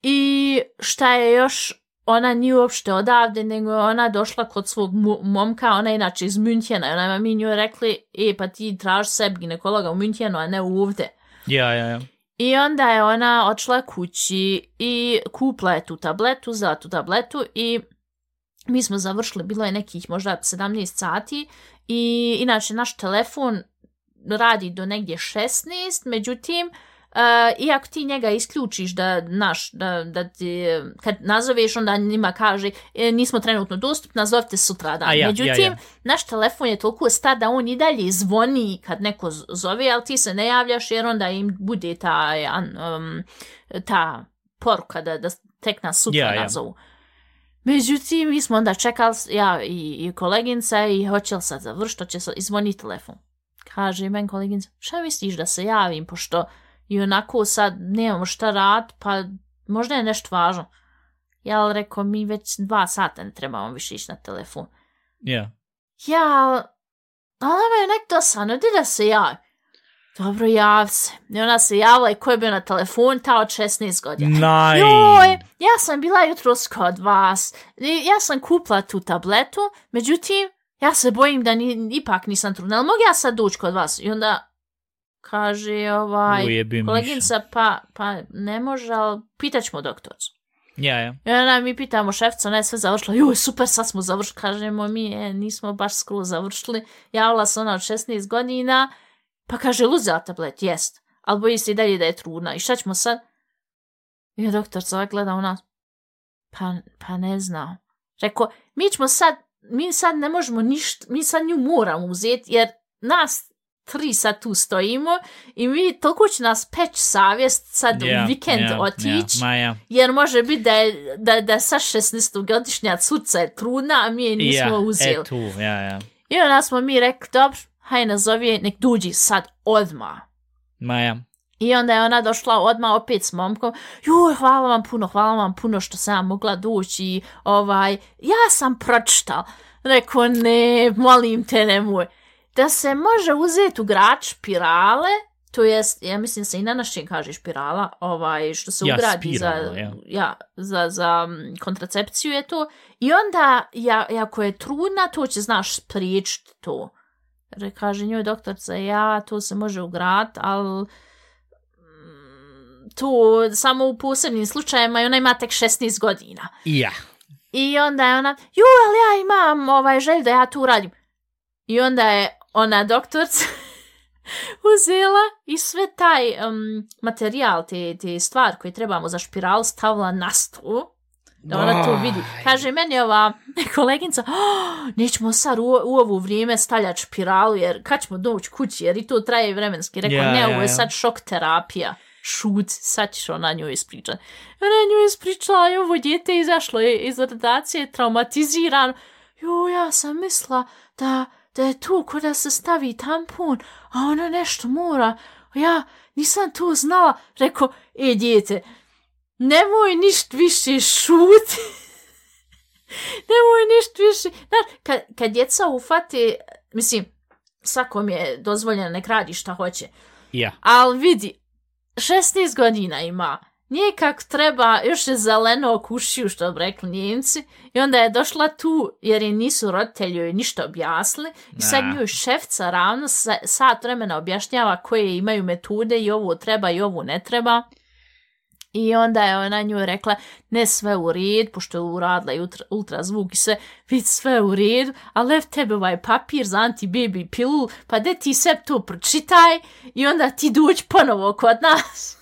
Speaker 2: I šta je još, ona nije uopšte odavde, nego je ona došla kod svog momka, ona je inače iz Münchena, i ona je mi njoj rekli, e, pa ti traži sebi ginekologa u Münchenu, a ne ovdje.
Speaker 3: Ja, ja, ja.
Speaker 2: I onda je ona odšla kući i kupla je tu tabletu, za tu tabletu i mi smo završili, bilo je nekih možda 17 sati i inače naš telefon radi do negdje 16, međutim, Uh, iako ti njega isključiš da, naš, da, da ti, kad nazoveš, onda njima kaže e, nismo trenutno dostupni, nazovite sutradan.
Speaker 3: A ja, ja,
Speaker 2: Međutim,
Speaker 3: ja.
Speaker 2: naš telefon je toliko star da on i dalje zvoni kad neko zove, ali ti se ne javljaš jer onda im bude ta, um, ta poruka da, da tek nas sutra
Speaker 3: Ja, ja.
Speaker 2: nazovu. Međutim, mi smo onda čekali, ja i, i koleginca, i hoće li sad završiti, hoće se izvoni telefon. Kaže men koleginca, šta misliš da se javim, pošto i onako sad nemamo šta rad, pa možda je nešto važno. Ja ali rekao, mi već dva sata ne trebamo više ići na telefon.
Speaker 3: Ja.
Speaker 2: Ja, ali me je nek dosadno, di da se javi. dobro, jav se. I ona se javila i ko je bio na telefon, ta od 16 godina.
Speaker 3: Naj.
Speaker 2: Joj, ja sam bila jutros kod vas. I Ja sam kupila tu tabletu, međutim, ja se bojim da ni, ipak nisam trudna. Ali mogu ja sad doći kod vas? I onda kaže ovaj, koleginca, pa, pa ne može, ali pitaćemo doktorcu.
Speaker 3: Ja, ja.
Speaker 2: I onda mi pitamo šefca, ne, sve završilo. Joj, super, sad smo završili. Kažemo mi, e, nismo baš skroz završili. Javila se ona od 16 godina. Pa kaže, uzela tablet, jest. Ali boji se i dalje da je trudna. I šta ćemo sad? I doktor se gleda u nas. Pa, pa ne znam. Rekao, mi ćemo sad, mi sad ne možemo ništa, mi sad nju moramo uzeti, jer nas tri sad tu stojimo i mi toliko će nas peć savjest sad
Speaker 3: Ja,
Speaker 2: u vikend
Speaker 3: ja,
Speaker 2: otići,
Speaker 3: ma ja.
Speaker 2: jer može biti da, je, da, da sa 16-godišnja cuca je trudna, a mi je nismo
Speaker 3: ja,
Speaker 2: uzeli.
Speaker 3: E, tu, ja, ja.
Speaker 2: I onda smo mi rekli, dobro, haj nazovi nek duđi sad odmah.
Speaker 3: Ma ja.
Speaker 2: I onda je ona došla odmah opet s momkom, joj, hvala vam puno, hvala vam puno što sam mogla doći, i, ovaj, ja sam pročitala. Rekao, ne, molim te, nemoj. Da se može uzeti u grad špirale, to jest, ja mislim se i na našem kaže špirala, ovaj, što se
Speaker 3: Ja,
Speaker 2: ugradi
Speaker 3: spirala,
Speaker 2: za,
Speaker 3: ja.
Speaker 2: ja, za, za mm, kontracepciju je to. I onda, ja, ako je trudna, to će, znaš, spriječiti to. Re, kaže njoj doktorca, ja, to se može ugrat, ali mm, to samo u posebnim slučajevima i ona ima tek 16 godina.
Speaker 3: Ja.
Speaker 2: I onda je ona, ju, ali ja imam ovaj želj da ja tu radim. I onda je ona doktorca uzela i sve taj um, materijal, te, te stvar koje trebamo za špiral stavila na stol. Da ona to vidi. Kaže, meni ova koleginca, oh, nećemo sad u, u ovu vrijeme stavljati špiralu, jer kad ćemo doći kući, jer i to traje vremenski. Rekao,
Speaker 3: Ja,
Speaker 2: ne, ovo je sad šok terapija. Šut, sad ćeš ona nju ispričati. Ona nju ispričala, i ovo djete izašlo je iz rodacije, traumatizirano. Jo, ja sam mislila da, da je tu kod da se stavi tampon, a ona nešto mora. Ja nisam to znala. Rekao, e, djete, nemoj ništa više šuti. nemoj ništa više. Znaš, kad, kad djeca ufate, mislim, svakom je dozvoljeno nek radi šta hoće.
Speaker 3: Ja.
Speaker 2: Ali vidi, 16 godina ima. Nije kako treba, još je zeleno okušiju, što bi rekli njemci. I onda je došla tu, jer je nisu roditelji ništa objasnili. I sad njoj šefca ravno sa, sat vremena objašnjava koje imaju metode i ovo treba i ovo ne treba. I onda je ona njoj rekla, ne sve u red, pošto je uradila i ultra, ultrazvuk i sve, vidi sve u redu, ali ev tebe ovaj papir za anti-baby pilu, pa de ti sve to pročitaj i onda ti dođi ponovo kod nas.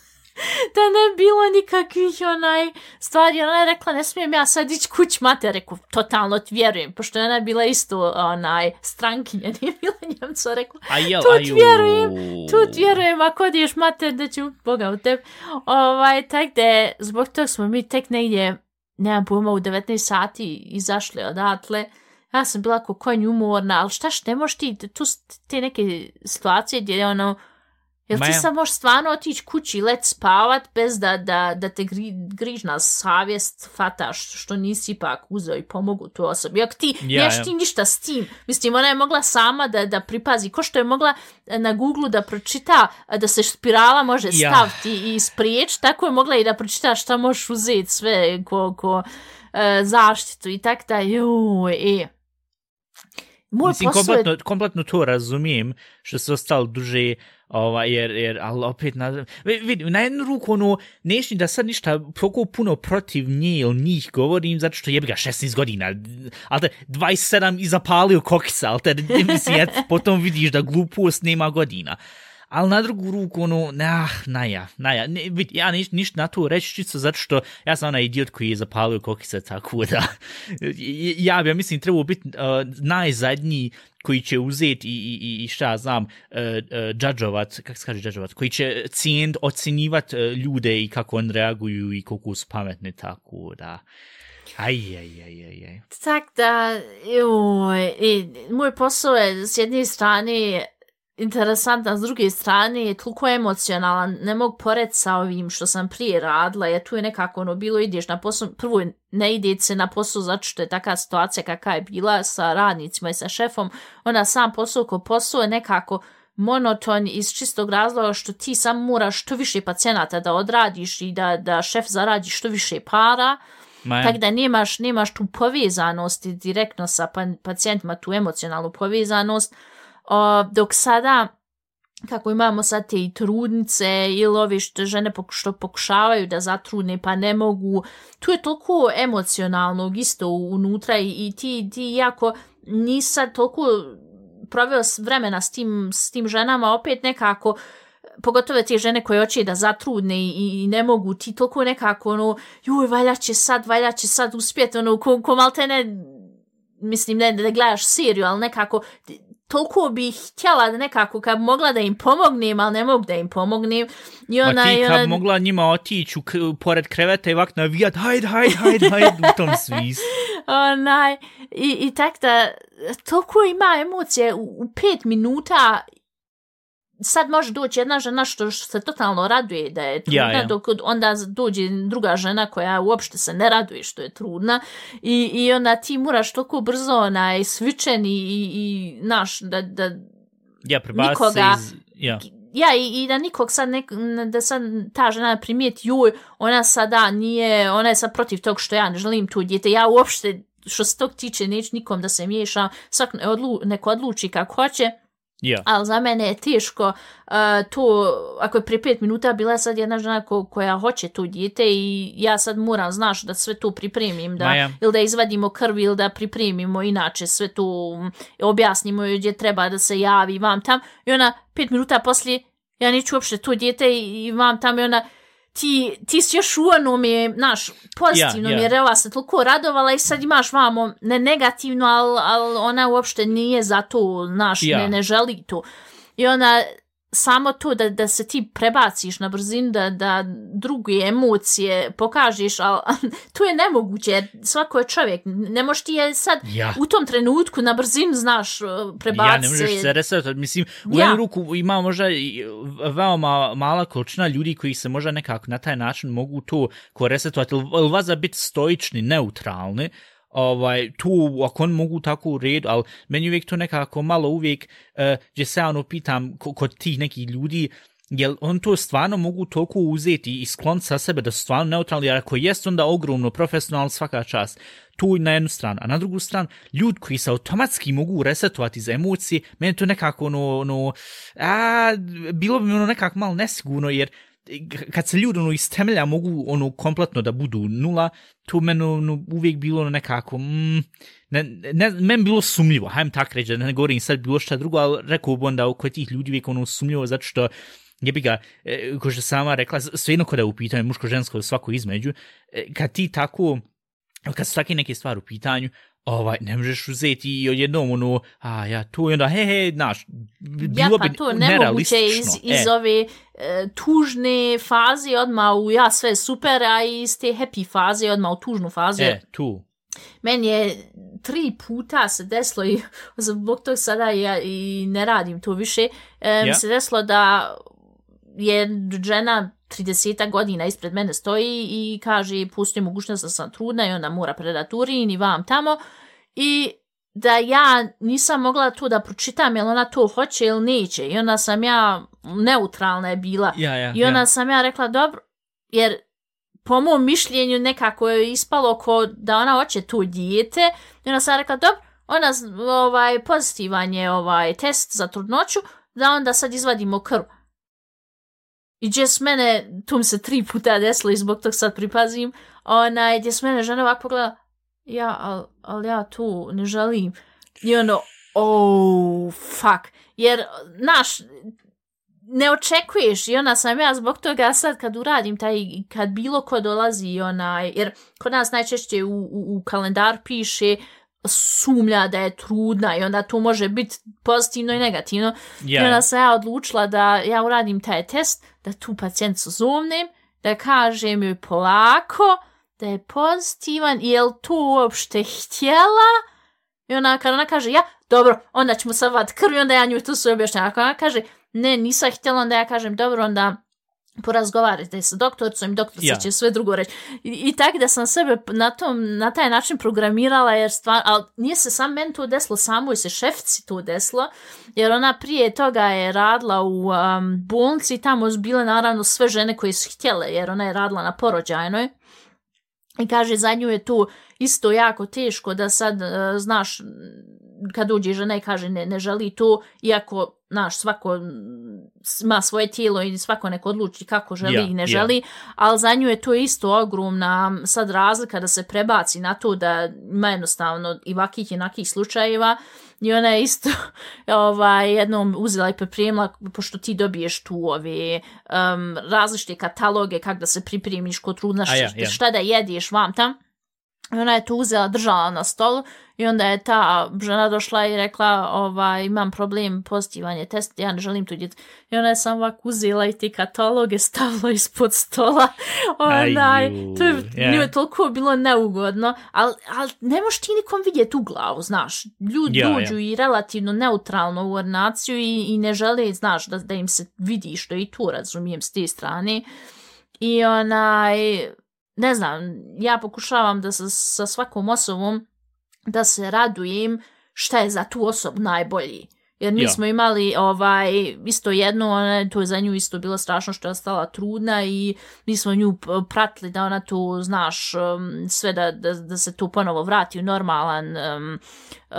Speaker 2: Da ne bilo nikakvih onaj stvari. Ona je rekla, ne smijem ja sad ići kuć mate. Rekao, totalno ti vjerujem, pošto je ona bila isto onaj strankinja, nije bila njemca. Rekla,
Speaker 3: jel,
Speaker 2: Tu ti vjerujem, tu ti vjerujem, ako odiješ mater, da ću Boga u tebi. Ovaj, tak da je, zbog toga smo mi tek negdje, nemam pojma, u 19 sati izašli odatle. Ja sam bila ko konj umorna, ali šta ne možeš ti, tu te neke situacije gdje je ono, Jel
Speaker 3: Ma
Speaker 2: ti sad možeš stvarno otići kući i let spavat bez da, da, da te gri, grižna savjest fataš što nisi ipak uzeo i pomogu tu osobi. Ako ti
Speaker 3: Ja,
Speaker 2: neš
Speaker 3: ja.
Speaker 2: ti ništa s tim. Mislim, ona je mogla sama da, da pripazi. Ko što je mogla e, na Google da pročita e, da se spirala može
Speaker 3: Ja.
Speaker 2: staviti i spriječ, tako je mogla i da pročita šta možeš uzeti sve ko, ko e, zaštitu i tak da, joj, e. Moj
Speaker 3: Mislim,
Speaker 2: posao je
Speaker 3: kompletno, kompletno to razumijem, što se ostalo duže, ovaj, jer, jer, ali opet, na, vi- vidi, na jednu ruku, ono, neš da sad ništa toliko puno protiv nje ili njih govorim, zato što jebi ga 16 godina, ali te 27 i zapalio kokisa, ali te, mislim, et, potom vidiš da glupost nema godina. Ali na drugu ruku, ono, nah, naja, naja, ne, vid, ja niš, ništa na to reći čisto zato što ja sam onaj idiot koji je zapalio kokisa, tako da, ja bi, ja mislim, trebao biti uh, najzadnji koji će uzeti i, i, i- šta znam, uh, uh, džadžovat, kako se kaže džadžovat, koji će cijent ocjenjivat uh, ljude i kako on reaguju i koliko su pametni, tako da, aj, aj, aj, aj, aj.
Speaker 2: Tak da, joj, i moj posao je s jedne strane interesantan, s druge strane je toliko emocionalan, ne mogu pored sa ovim što sam prije radila, jer tu je nekako ono bilo ideš na posao, prvo ne ide se na posao zato što je taka situacija kakva je bila sa radnicima i sa šefom, onda sam posao ko posao je nekako monoton iz čistog razloga što ti sam moraš što više pacijenata da odradiš i da, da šef zaradi što više para,
Speaker 3: Ma,
Speaker 2: tako da nemaš, nemaš tu povezanost direktno sa pa, pacijentima, tu emocionalnu povezanost, o, dok sada kako imamo sad te i trudnice ili ovi što žene poku, što pokušavaju da zatrudne pa ne mogu, tu je toliko emocionalnog isto unutra i, i ti, ti jako nisa toliko proveo vremena s tim, s tim ženama, opet nekako, pogotovo te žene koje hoće da zatrudne i, i ne mogu, ti toliko nekako, ono, joj, valja će sad, valja će sad uspjeti, ono, ko, ko malte ne, mislim, ne da gledaš seriju, ali nekako, toliko bih htjela da nekako kad mogla da im pomognem, ali ne mogu da im pomognem.
Speaker 3: I ona, Ma ti kad ona... mogla njima otići u, pored kreveta i ovak navijat, hajde, hajde, hajde, hajde, u tom svis.
Speaker 2: Onaj, i, i tak da, toliko ima emocije u, u pet minuta sad može doći jedna žena što, se totalno raduje da je trudna, ja, ja. dok onda dođe druga žena koja uopšte se ne raduje što je trudna i, i onda ti moraš toliko brzo onaj svičen i, i, i naš da, da
Speaker 3: ja, nikoga, iz,
Speaker 2: ja. Ja, i, i da nikog sad, ne, da sad ta žena primijeti, juj, ona sada nije, ona je sad protiv tog što ja ne želim tu djete, ja uopšte, što se tog tiče, neću nikom da se miješa, svak odlu, neko odluči kako hoće,
Speaker 3: Yeah.
Speaker 2: Ali za mene je teško uh, to, ako je prije pet minuta bila sad jedna žena ko, koja hoće to dijete i ja sad moram, znaš, da sve to pripremim, da,
Speaker 3: Maja.
Speaker 2: ili da izvadimo krv ili da pripremimo inače sve to, objasnimo gdje treba da se javi vam tam. I ona pet minuta poslije, ja neću uopšte to dijete i, i vam tam i ona, ti, ti si još u onom je, naš, pozitivno yeah, yeah. je rela se toliko radovala i sad imaš vamo, ne negativno, ali al ona uopšte nije za to, naš, yeah. ne, ne želi to. I ona, samo to da, da se ti prebaciš na brzinu, da, da druge emocije pokažeš, ali to je nemoguće, jer svako je čovjek, ne možeš ti je sad
Speaker 3: ja.
Speaker 2: u tom trenutku na brzinu, znaš, prebaciti.
Speaker 3: Ja, ne možeš se resetovati, mislim, u ja. jednu ruku ima možda veoma mala količina ljudi koji se možda nekako na taj način mogu to ko resetovati, ili vas za biti stoični, neutralni, ovaj, tu, ako on mogu tako u redu, ali meni uvijek to nekako malo uvijek, uh, gdje se ono pitam kod tih nekih ljudi, jel on to stvarno mogu toliko uzeti i sklon sa sebe da su stvarno neutralni, jer ako jest onda ogromno, profesionalno svaka čast, tu na jednu stranu, a na drugu stranu, ljudi koji se automatski mogu resetovati za emocije, meni to nekako ono, ono a, bilo bi mi ono nekako malo nesigurno, jer kad se ljudi ono iz temelja mogu ono kompletno da budu nula, to meni ono, uvijek bilo ono nekako, mm, ne, ne, meni bilo sumljivo, hajdem tak reći, ne govorim sad bilo šta drugo, ali rekao bi onda oko tih ljudi uvijek ono sumljivo, zato što je bi ga, e, ko što sama rekla, svejedno kada je u pitanju, muško-žensko, svako između, e, kad ti tako, kad su takve neke stvari u pitanju, ovaj, ne možeš uzeti i odjednom ono, a ja tu i onda, he, he, znaš, bilo
Speaker 2: ja, pa to nemoguće iz, iz e. ove e, tužne faze odmah u ja sve super, a iz te happy faze odmah u tužnu fazu.
Speaker 3: E, tu.
Speaker 2: Meni je tri puta se desilo i zbog tog sada ja i ne radim to više, e, ja. mi se desilo da je žena 30 godina ispred mene stoji i kaže pusti mogućnost da sam trudna i ona mora predati urin i vam tamo. I da ja nisam mogla to da pročitam jel ona to hoće ili neće i onda sam ja neutralna je bila.
Speaker 3: Ja, ja,
Speaker 2: i onda
Speaker 3: ja.
Speaker 2: sam ja rekla dobro jer po mom mišljenju nekako je ispalo ko da ona hoće to dijete. I onda sam rekla dobro ona ovaj pozitivan je ovaj test za trudnoću da onda sad izvadimo krv I gdje s mene, tu mi se tri puta desilo i zbog tog sad pripazim, onaj, gdje s mene žena ovako pogleda, ja, ali al ja tu ne želim. I ono, oh, fuck. Jer, naš, ne očekuješ i ona sam ja zbog toga sad kad uradim taj, kad bilo ko dolazi onaj, jer kod nas najčešće u, u, u kalendar piše sumlja da je trudna i onda to može biti pozitivno i negativno. Yeah. I onda sam ja odlučila da ja uradim taj test, da tu pacijenticu zovnem, da kažem joj polako da je pozitivan i je li to uopšte htjela? I ona, kad ona kaže, ja, dobro, onda ćemo sad vat krv i onda ja nju tu sve objašnjam. Ako ona kaže, ne, nisam htjela, onda ja kažem, dobro, onda porazgovarajte sa doktorcom i doktorca
Speaker 3: Ja.
Speaker 2: će sve drugo reći. I, i tako da sam sebe na, tom, na taj način programirala, jer stvar, ali nije se sam meni to desilo, samo je se šefici to desilo, jer ona prije toga je radila u um, bolnici i tamo su bile naravno sve žene koje su htjele, jer ona je radila na porođajnoj. I kaže, za nju je tu isto jako teško da sad, uh, znaš, kad uđe žena i kaže ne, ne želi to, iako, znaš, svako ima svoje tijelo i svako neko odluči kako želi
Speaker 3: Ja,
Speaker 2: i ne želi, ali za nju je to isto ogromna sad razlika da se prebaci na to da ima jednostavno i vakih i nakih slučajeva i ona je isto ovaj, jednom uzela i pripremila, pošto ti dobiješ tu ove um, različite kataloge kako da se pripremiš kod trudna,
Speaker 3: ja, ja.
Speaker 2: šta da jedeš vam tam. I ona je to uzela, držala na stolu i onda je ta žena došla i rekla ovaj, imam problem pozitivanje test, ja ne želim tu djeti. I ona je samo ovako uzela i ti kataloge stavila ispod stola. Onaj, to je,
Speaker 3: ja.
Speaker 2: nju je toliko bilo neugodno, ali al ne možeš ti nikom vidjeti u glavu, znaš. Ljudi
Speaker 3: Ja, ja.
Speaker 2: dođu i relativno neutralno u ordinaciju i, i ne žele, znaš, da, da im se vidi što i tu razumijem s te strane. I onaj, ne znam, ja pokušavam da sa, sa svakom osobom da se radujem šta je za tu osobu najbolji. Jer mi
Speaker 3: Ja.
Speaker 2: smo imali ovaj isto jedno, ona, to je za nju isto bilo strašno što je ostala trudna i mi smo nju pratili da ona tu, znaš, um, sve da, da, da se tu ponovo vrati u normalan, um, uh,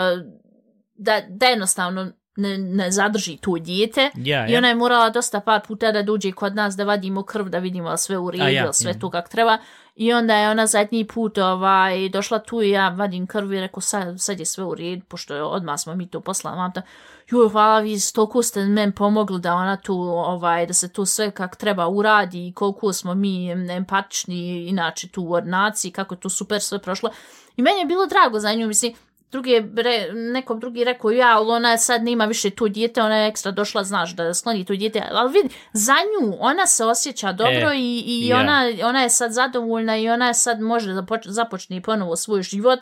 Speaker 2: da, da jednostavno ne, ne zadrži tu dijete.
Speaker 3: Ja,
Speaker 2: I ona je morala dosta par puta da dođe kod nas da vadimo krv, da vidimo da sve u redu,
Speaker 3: ja,
Speaker 2: ja, sve
Speaker 3: mhm.
Speaker 2: tu kak treba. I onda je ona zadnji put ovaj, došla tu i ja vadim krv i rekao sad, sad je sve u redu, pošto je odmah smo mi to poslali mamta. Joj, hvala vi, toliko ste men pomogli da ona tu, ovaj, da se tu sve kak treba uradi i koliko smo mi empatični inače tu u ordinaciji, kako je to super sve prošlo. I meni je bilo drago za nju, mislim, drugi je re, nekom drugi rekao, ja, ali ona sad nema više tu dijete, ona je ekstra došla, znaš, da skloni tu dijete, ali vidi, za nju, ona se osjeća dobro
Speaker 3: E,
Speaker 2: i, i
Speaker 3: ja.
Speaker 2: ona, ona je sad zadovoljna i ona je sad može da poč- započne ponovo svoj život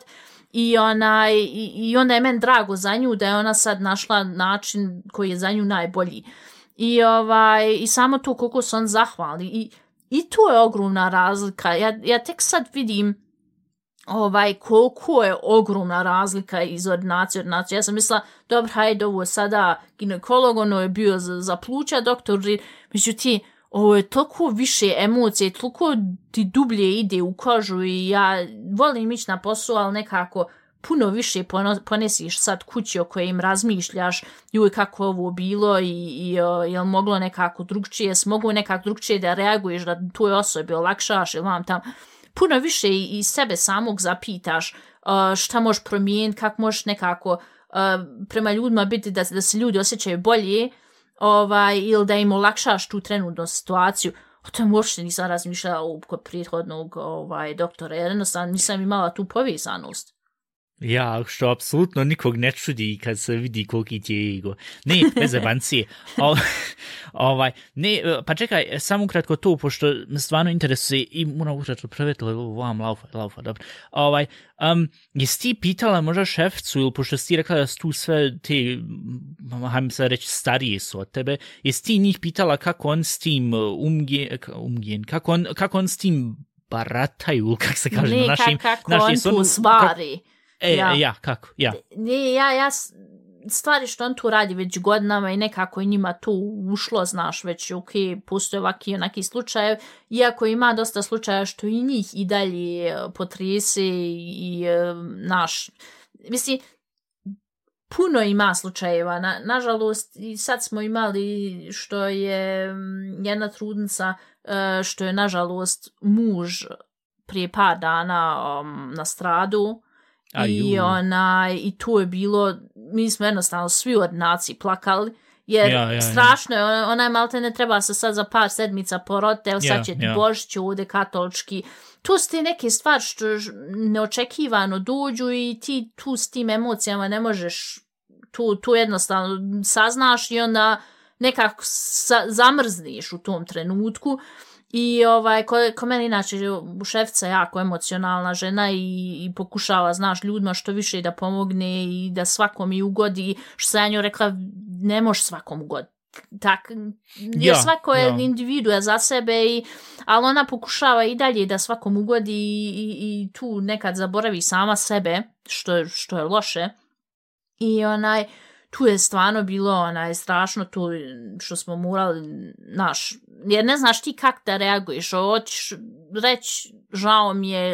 Speaker 2: i, ona, i, i onda je meni drago za nju da je ona sad našla način koji je za nju najbolji. I, ovaj, i samo to koliko su on zahvali. I, I tu je ogromna razlika. Ja, ja tek sad vidim ovaj, koliko je ogromna razlika iz ordinacije ordinacije. Ja sam mislila, dobro, hajde, ovo je sada ginekolog, ono je bio za, za pluća, doktor, međutim, ovo je toliko više emocije, toliko ti dublje ide u kožu i ja volim ići na posao, ali nekako puno više ponesiš sad kući o kojim razmišljaš, joj kako ovo bilo i, i o, jel moglo nekako drugčije, smogu nekako drugčije da reaguješ, da toj osobi olakšaš ili vam tam puno više i, i sebe samog zapitaš uh, šta možeš promijeniti, kako možeš nekako uh, prema ljudima biti da, da se ljudi osjećaju bolje ovaj, ili da im olakšaš tu trenutnu situaciju. O tom uopšte nisam razmišljala kod prethodnog ovaj, doktora, jer jednostavno nisam imala tu povezanost.
Speaker 3: Ja, što apsolutno nikog ne čudi kad se vidi koliki ti je ego. Ne, bez zebancije. O, ovaj, ne, pa čekaj, samo ukratko to, pošto me stvarno interesuje i moram ukratko prevetili vam laufa, laufa, dobro. Ovaj, um, jesi ti pitala možda šefcu, ili pošto si ti rekla da su tu sve te, m, hajmo se reći, starije su od tebe, jesi ti njih pitala kako on s tim uh, umge, k- umgen, kako on, kako on s tim barataju, kako se kaže
Speaker 2: ne,
Speaker 3: na našim...
Speaker 2: kak, kako
Speaker 3: znaš,
Speaker 2: on
Speaker 3: jesu
Speaker 2: tu
Speaker 3: on-
Speaker 2: stvari.
Speaker 3: E,
Speaker 2: Ja.
Speaker 3: ja. ja, kako, ja.
Speaker 2: Ne, ja, ja, stvari što on tu radi već godinama i nekako je njima tu ušlo, znaš, već ok, postoje ovaki i onaki slučaje, iako ima dosta slučaja što i njih i dalje e, potrese i, e, naš, mislim, puno ima slučajeva, na, nažalost, i sad smo imali što je jedna trudnica, e, što je nažalost muž prije par dana um, na stradu, I,
Speaker 3: Aju.
Speaker 2: ona, I tu je bilo, mi smo jednostavno svi u ordinaciji plakali, jer
Speaker 3: Ja, ja, ja.
Speaker 2: strašno je, ona, ona je malte ne treba se sad za par sedmica poroti, evo sad
Speaker 3: Ja,
Speaker 2: će
Speaker 3: ja.
Speaker 2: Božić ovde katolički. Tu su ti neke stvari što neočekivano dođu i ti tu s tim emocijama ne možeš, tu, tu jednostavno saznaš i onda nekako sa, zamrzniš u tom trenutku. I ovaj, ko, ko meni inače je jako emocionalna žena i, i pokušava, znaš, ljudima što više da pomogne i da svakom i ugodi, što sam ja njoj rekla, ne možeš svakom ugoditi. tak, jer
Speaker 3: Ja,
Speaker 2: svako je
Speaker 3: ja.
Speaker 2: individua za sebe, i, ali ona pokušava i dalje da svakom ugodi i, i, i tu nekad zaboravi sama sebe, što, je- što je loše. I onaj, tu je stvarno bilo onaj strašno tu što smo morali, naš, jer ne znaš ti kak da reaguješ, hoćeš reći žao mi je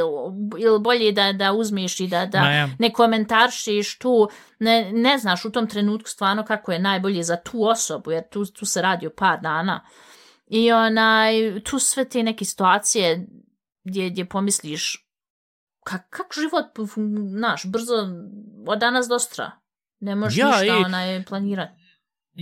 Speaker 2: ili bolje da, da uzmeš i da, da
Speaker 3: ja.
Speaker 2: ne komentaršiš tu, ne, ne znaš u tom trenutku stvarno kako je najbolje za tu osobu, jer tu, tu se radi o par dana. I onaj, tu sve te neke situacije gdje, gdje pomisliš kak, kak život, znaš, brzo, od danas do sutra. Ne možeš
Speaker 3: Ja,
Speaker 2: ništa
Speaker 3: ej.
Speaker 2: onaj, planirati.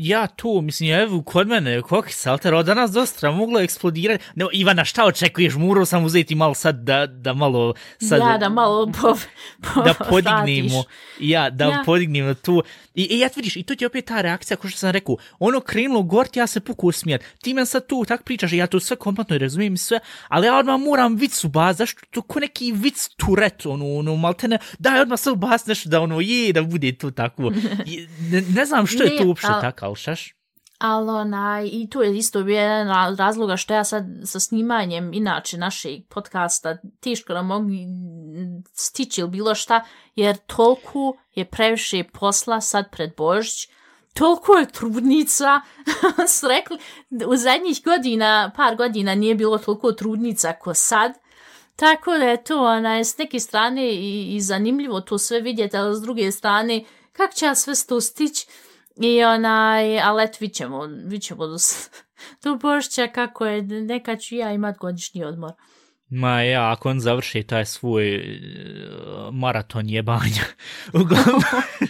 Speaker 3: Ja tu, mislim, evo, kod mene, kokica, ali od danas dosta moglo eksplodirati. Ne, Ivana, šta očekuješ? Morao sam uzeti malo sad da, da malo... Sad,
Speaker 2: ja, da malo po, po,
Speaker 3: da podignemo, ja, da
Speaker 2: Ja.
Speaker 3: podignemo tu. I, I ja vidiš, i to ti je opet ta reakcija, kao što sam rekao, ono krenulo gort, ja se pukao smijat. Ti men sad tu tak pričaš, ja to sve kompletno razumijem sve, ali ja odmah moram vic ubaz, zašto to ko neki vic turet, ono, ono, maltene, daj odmah sve ubaz nešto da ono je, da bude to tako. I, ne, ne znam što je to uopšte tako, ali?
Speaker 2: Ali onaj, i tu je isto bio jedan razloga što ja sad sa snimanjem inače našeg podcasta teško da mogu stići ili bilo šta, jer toliko je previše posla sad pred Božić, toliko je trudnica, srekli, u zadnjih godina, par godina nije bilo toliko trudnica ko sad, tako da je to onaj, s neke strane i, i zanimljivo to sve vidjeti, ali s druge strane, kako će ja sve to stići, i onaj, ali eto, vidit ćemo, vidit ćemo do, do Božića kako je, neka ću ja imat godišnji odmor.
Speaker 3: Ma ja, ako on završi taj svoj e, maraton jebanja. uglavnom,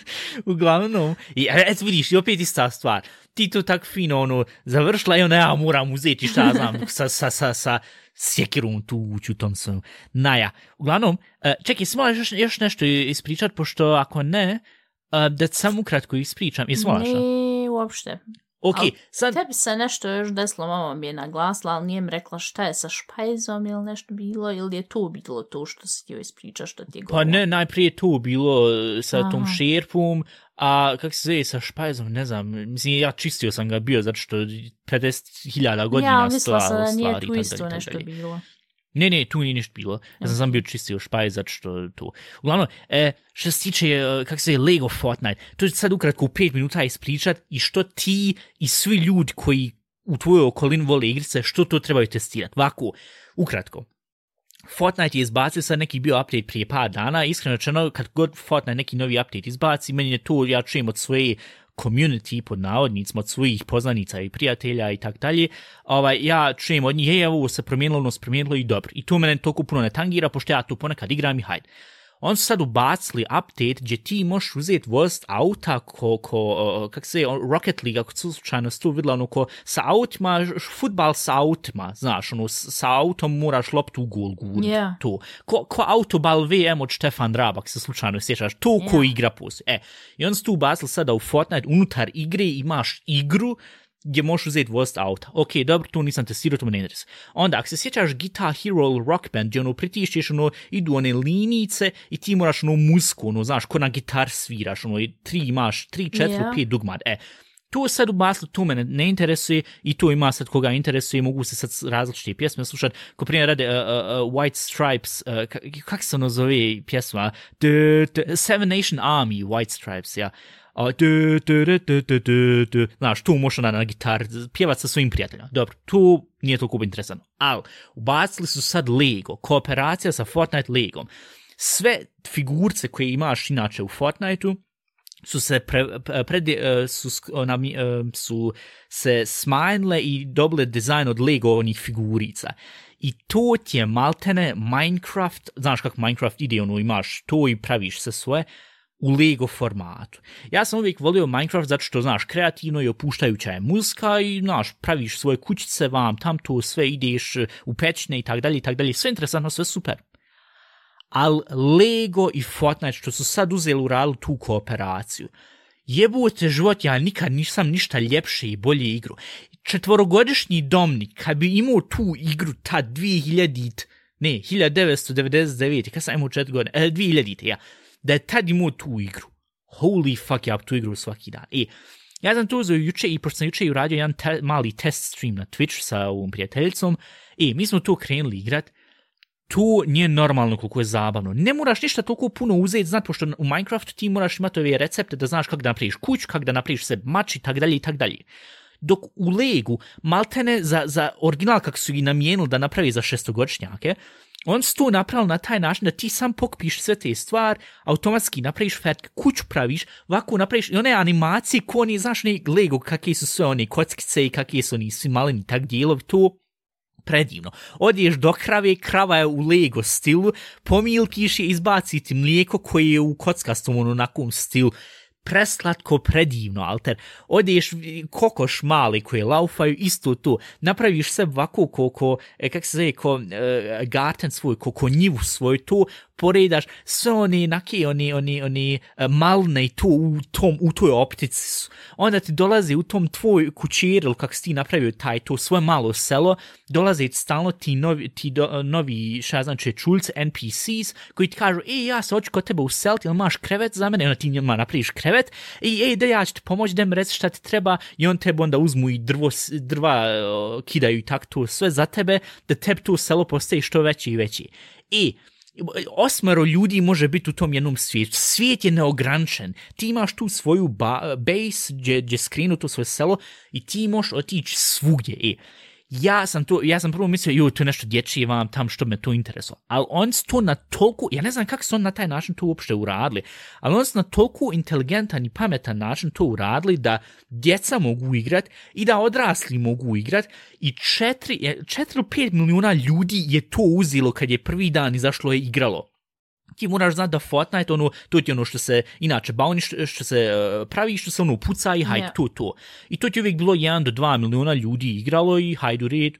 Speaker 3: uglavnom, i e, eto vidiš, i opet ista stvar. Ti to tak fino, ono, završila i onda ja moram uzeti šta znam, sa, sa, sa, sa sjekirom tu ući u tom svemu. Naja, uglavnom, e, čekaj, smo još, još nešto ispričat, pošto ako ne, da samo ukratko ispričam. Jesmo ne.
Speaker 2: Uopšte.
Speaker 3: Ok,
Speaker 2: Al
Speaker 3: sad,
Speaker 2: Tebi se nešto još desilo, mama mi je naglasila, ali nije mi rekla šta je sa špajzom ili nešto bilo, ili je to bilo to što si htio ispričat, što ti je
Speaker 3: Pa
Speaker 2: govorila?
Speaker 3: ne, najprije to bilo e, sa tom
Speaker 2: Aha.
Speaker 3: šerpom, a kak se zove sa špajzom, ne znam, mislim, ja čistio sam ga bio, zato što 50.000 godina
Speaker 2: ja, mislila sam
Speaker 3: stvar,
Speaker 2: da nije
Speaker 3: stvari,
Speaker 2: tu isto nešto bilo.
Speaker 3: Ne, ne, tu nije ništa bilo. Ja sam sam bio čistio špaj, zato što tu. Uglavnom, e, što se tiče, e, kako se je Lego Fortnite, to ću sad ukratko u pet minuta ispričat i što ti i svi ljudi koji u tvojoj okolini vole igrice, što to trebaju testirati. Ovako, ukratko. Fortnite je izbacio sad neki bio update prije par dana, iskreno rečeno, kad god Fortnite neki novi update izbaci, meni je to, ja čujem od svoje community pod navodnicima, od svojih poznanica i prijatelja i tak dalje, ovaj, ja čujem od njih, hej, evo, ovo se promijenilo, ono se promijenilo i dobro. I to mene toliko puno ne tangira, pošto ja tu ponekad igram i hajde. On su sad ubacili update gdje ti možeš uzeti vozt auta ko, ko kak se, on, Rocket League, ako su slučajno tu vidjela, ono, ko sa autima, futbal sa autima, znaš, ono, sa autom moraš loptu u gol gurnut,
Speaker 2: Yeah.
Speaker 3: to. Ko, ko autobal VM od Štefan Drabak, se slučajno sjećaš, to ko
Speaker 2: Yeah.
Speaker 3: igra poslije. E, i on su tu ubacili sada u Fortnite, unutar igre imaš igru gdje možeš uzeti vozt auta. Ok, dobro, to nisam testirao, to me ne interesuje. Onda, ako se sjećaš Guitar Hero ili Rock Band, gdje ono pritišćeš, ono, idu one linijice i ti moraš ono musku, ono, znaš, ko na gitar sviraš, ono, i tri imaš, tri, četiri,
Speaker 2: Ja.
Speaker 3: pet dugmad. E, to sad ubasilo, to mene ne interesuje i to ima sad koga interesuje, mogu se sad različite pjesme slušati, ko prije rade uh, uh, uh, White Stripes, uh, ka- kak se ono zove pjesma, D- d- Seven Nation Army, White Stripes, ja. A, du, du. Znaš, tu možeš na, na gitar pjevat sa svojim prijateljima. Dobro, tu nije toliko interesantno. Ali, ubacili su sad Lego, kooperacija sa Fortnite Legom. Sve figurce koje imaš inače u Fortniteu, su se pre, pre, pred, e, su, sk- ona, e, su se smanjile i dobile dizajn od Lego onih figurica. I to ti je maltene Minecraft, znaš kako Minecraft ide, ono imaš to i praviš se svoje, u Lego formatu. Ja sam uvijek volio Minecraft zato što, znaš, kreativno i opuštajuća je muzika i, znaš, praviš svoje kućice vam, tam to sve ideš e, u pećine i tak dalje i tak dalje. Sve interesantno, sve super Al Lego i Fortnite što su sad uzeli u radu tu kooperaciju. Jebote život, ja nikad nisam ništa ljepše i bolje igru. Četvorogodišnji domnik, kad bi imao tu igru ta 2000, ne, 1999, kad sam imao četiri godine, e, 2000, ja, da je tad imao tu igru. Holy fuck, ja tu igru svaki dan. E, Ja sam to uzeo juče i pošto sam juče i uradio jedan te, mali test stream na Twitch sa ovom prijateljicom i mi smo to krenuli igrat, to nije normalno koliko je zabavno. Ne moraš ništa toliko puno uzeti, znat, pošto u Minecraftu ti moraš imati ove recepte da znaš kako da napraviš kuću, kako da napraviš se mač i tak dalje i tak dalje. Dok u Legu, maltene za, za original kako su i namijenili da napravi za šestogodišnjake, on su to napravili na taj način da ti sam pokpiš sve te stvari, automatski napraviš fert, kuću praviš, ovako napraviš i one animacije ko oni, znaš, ne Lego, kakve su sve one kockice i kakve su oni svi maleni tak dijelovi, to predivno. Odiješ do krave, krava je u Lego stilu, pomilkiš je, izbaciti mlijeko koje je u kockastom onakvom stilu preslatko predivno, alter. Odeš kokoš mali koji laufaju, isto to. Napraviš se ovako ko, ko e, kak se zove, ko e, garten svoj, ko, ko njivu svoj, to poredaš sve oni, naki, oni, oni, oni e, malne i to u, tom, u toj optici. Onda ti dolazi u tom tvoj kućer, kako si ti napravio taj, to svoje malo selo, dolaze stalno ti novi, ti do, e, novi šta znači, čulce, NPCs, koji ti kažu, ej, ja se hoću kod tebe useliti, ili imaš krevet za mene, onda ti njima napraviš krevet, i ej, da ja ću ti pomoći, da mi reci šta ti treba, i on tebe onda uzmu i drvo, drva uh, kidaju i tak to sve za tebe, da tebi to selo postaje što veći i veći. I osmero ljudi može biti u tom jednom svijetu. Svijet je neograničen. Ti imaš tu svoju ba base gdje, gdje skrinu to svoje selo i ti možeš otići svugdje. I ja sam to, ja sam prvo mislio, ju, to je nešto dječije vam tam što me to interesuje. Ali on su to na toliko, ja ne znam kako su on na taj način to uopšte uradili, ali on su na toliko inteligentan i pametan način to uradili da djeca mogu igrat i da odrasli mogu igrat i 4, 4 5 milijuna ljudi je to uzilo kad je prvi dan izašlo je igralo ti moraš znati da Fortnite, ono, to ti ono što se inače bauni, što, što se uh, pravi, što se ono puca i hajde, yeah. to, to. I to ti uvijek bilo 1 do 2 miliona ljudi igralo i hajde u red.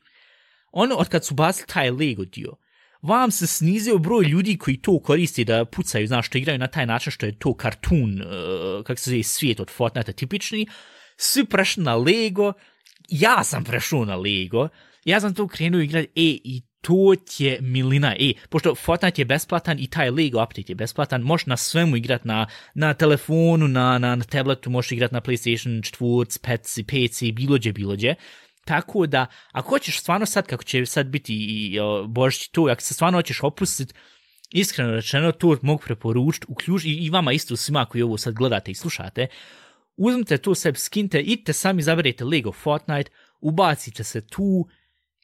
Speaker 3: Ono, od kad su basili taj Lego dio, vam se snizio broj ljudi koji to koristi da pucaju, znaš, što igraju na taj način što je to kartun, uh, kako se zove, svijet od Fortnite tipični, svi prešli na Lego, ja sam prešao na Lego, ja sam to krenuo igrati, e, i to je milina. E, pošto Fortnite je besplatan i taj Lego update je besplatan, možeš na svemu igrat na, na telefonu, na, na, na tabletu, možeš igrat na PlayStation 4, PC, PC, bilođe, gdje. Tako da, ako hoćeš stvarno sad, kako će sad biti i o, božić tu, ako se stvarno hoćeš opustiti, iskreno rečeno, to mogu preporučiti, uključ, i, i vama isto svima koji ovo sad gledate i slušate, uzmite to sebi, skinte, idite sami, zaberete Lego Fortnite, ubacite se tu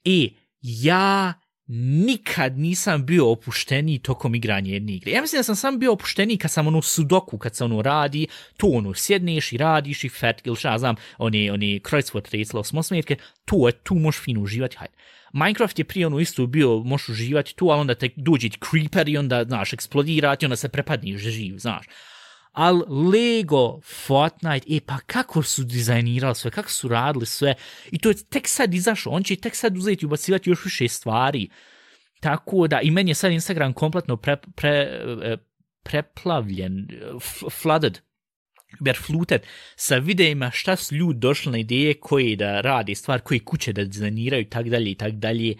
Speaker 3: e, ja nikad nisam bio opušteniji tokom igranja jedne igre. Ja mislim da sam sam bio opušteniji kad sam ono sudoku, kad se ono radi, to ono sjedneš i radiš i fet, ili šta znam, oni, oni krojcvot recila osmosmetke, tu je, tu možeš fino uživati, hajde. Minecraft je prije ono isto bio, možeš uživati tu, ali onda te dođe creeper i onda, znaš, eksplodirati onda se prepadniš živ, znaš ali Lego, Fortnite, e pa kako su dizajnirali sve, kako su radili sve, i to je tek sad izašlo, on će tek sad uzeti i ubacivati još više stvari, tako da, i meni je sad Instagram kompletno pre, pre, e, preplavljen, flooded, berfluted sa videima šta su ljudi došli na ideje koje da radi stvar, koje kuće da dizajniraju i tak dalje i tak dalje,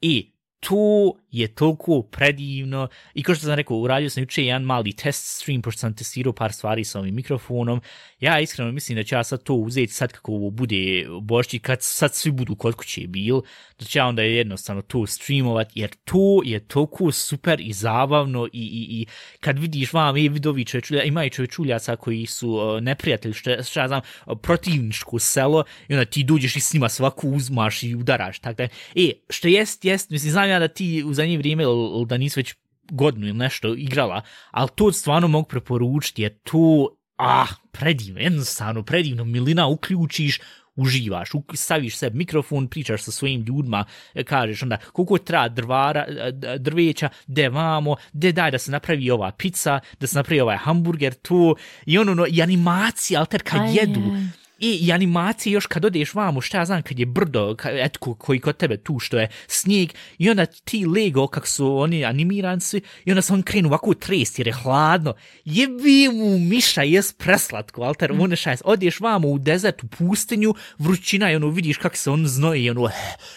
Speaker 3: i to je toliko predivno i kao što sam rekao, uradio sam juče jedan mali test stream, pošto sam testirao par stvari sa ovim mikrofonom. Ja iskreno mislim da ću ja sad to uzeti sad kako ovo bude bošći, kad sad svi budu kod kuće bil, da ću ja onda jednostavno to streamovat, jer to je toliko super i zabavno i, i, i kad vidiš vam e, i vidovi čovečulja, i čovečuljaca koji su uh, neprijatelji, što, što ja znam, e, protivničko selo i onda ti dođeš i s njima svaku uzmaš i udaraš, tako da. E, što jest, jest, mislim, znam ja da ti u zadnje vrijeme ili da nisi već godinu ili nešto igrala, ali to stvarno mogu preporučiti, jer to, ah, predivno, jednostavno, predivno, milina uključiš, uživaš, staviš se mikrofon, pričaš sa svojim ljudima, kažeš onda koliko treba drvara, drveća, de vamo, de daj da se napravi ova pizza, da se napravi ovaj hamburger, to, i ono, no, i animacija, alter kad jedu, je I, i animacije još kad odeš vamo, šta ja znam, kad je brdo, etko, koji kod tebe tu što je snijeg, i onda ti Lego, kak su oni animiranci, i onda se on krenu ovako trest, jer je hladno. Jebi mu miša, jes preslatko, alter, mm. ono šajs, odeš vamo u desert, u pustinju, vrućina, i ono vidiš kak se on znoji, i ono,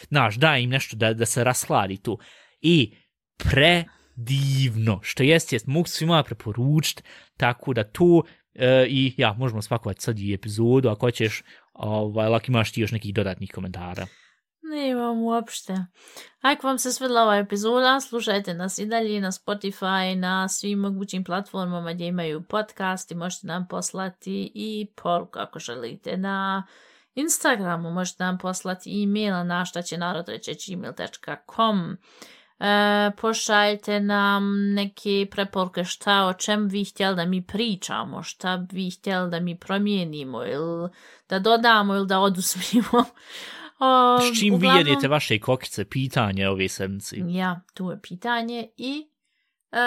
Speaker 3: znaš, daj im nešto da, da se rashladi tu. I pre divno, što jest, jest, mogu svima preporučiti, tako da to E, I ja, možemo spakovati sad i epizodu, ako hoćeš, ovaj, lak imaš ti još nekih dodatnih komentara.
Speaker 2: Nemam uopšte. Ako vam se svidla ova epizoda, slušajte nas i dalje na Spotify, na svim mogućim platformama gdje imaju podcast i možete nam poslati i poruku ako želite na Instagramu, možete nam poslati e-mail na naštaće narodreće.gmail.com e, pošaljite nam neke preporuke šta o čem vi htjeli da mi pričamo, šta vi htjeli da mi promijenimo ili da dodamo ili da odusmimo.
Speaker 3: O, S čim uglavnom, vi jedete vaše kokice? Pitanje ove sedmici.
Speaker 2: Ja, tu je pitanje i uh,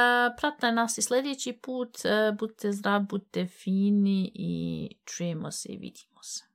Speaker 2: pratite nas i sljedeći put. Uh, budite zdrav, budite fini i čujemo se i vidimo se.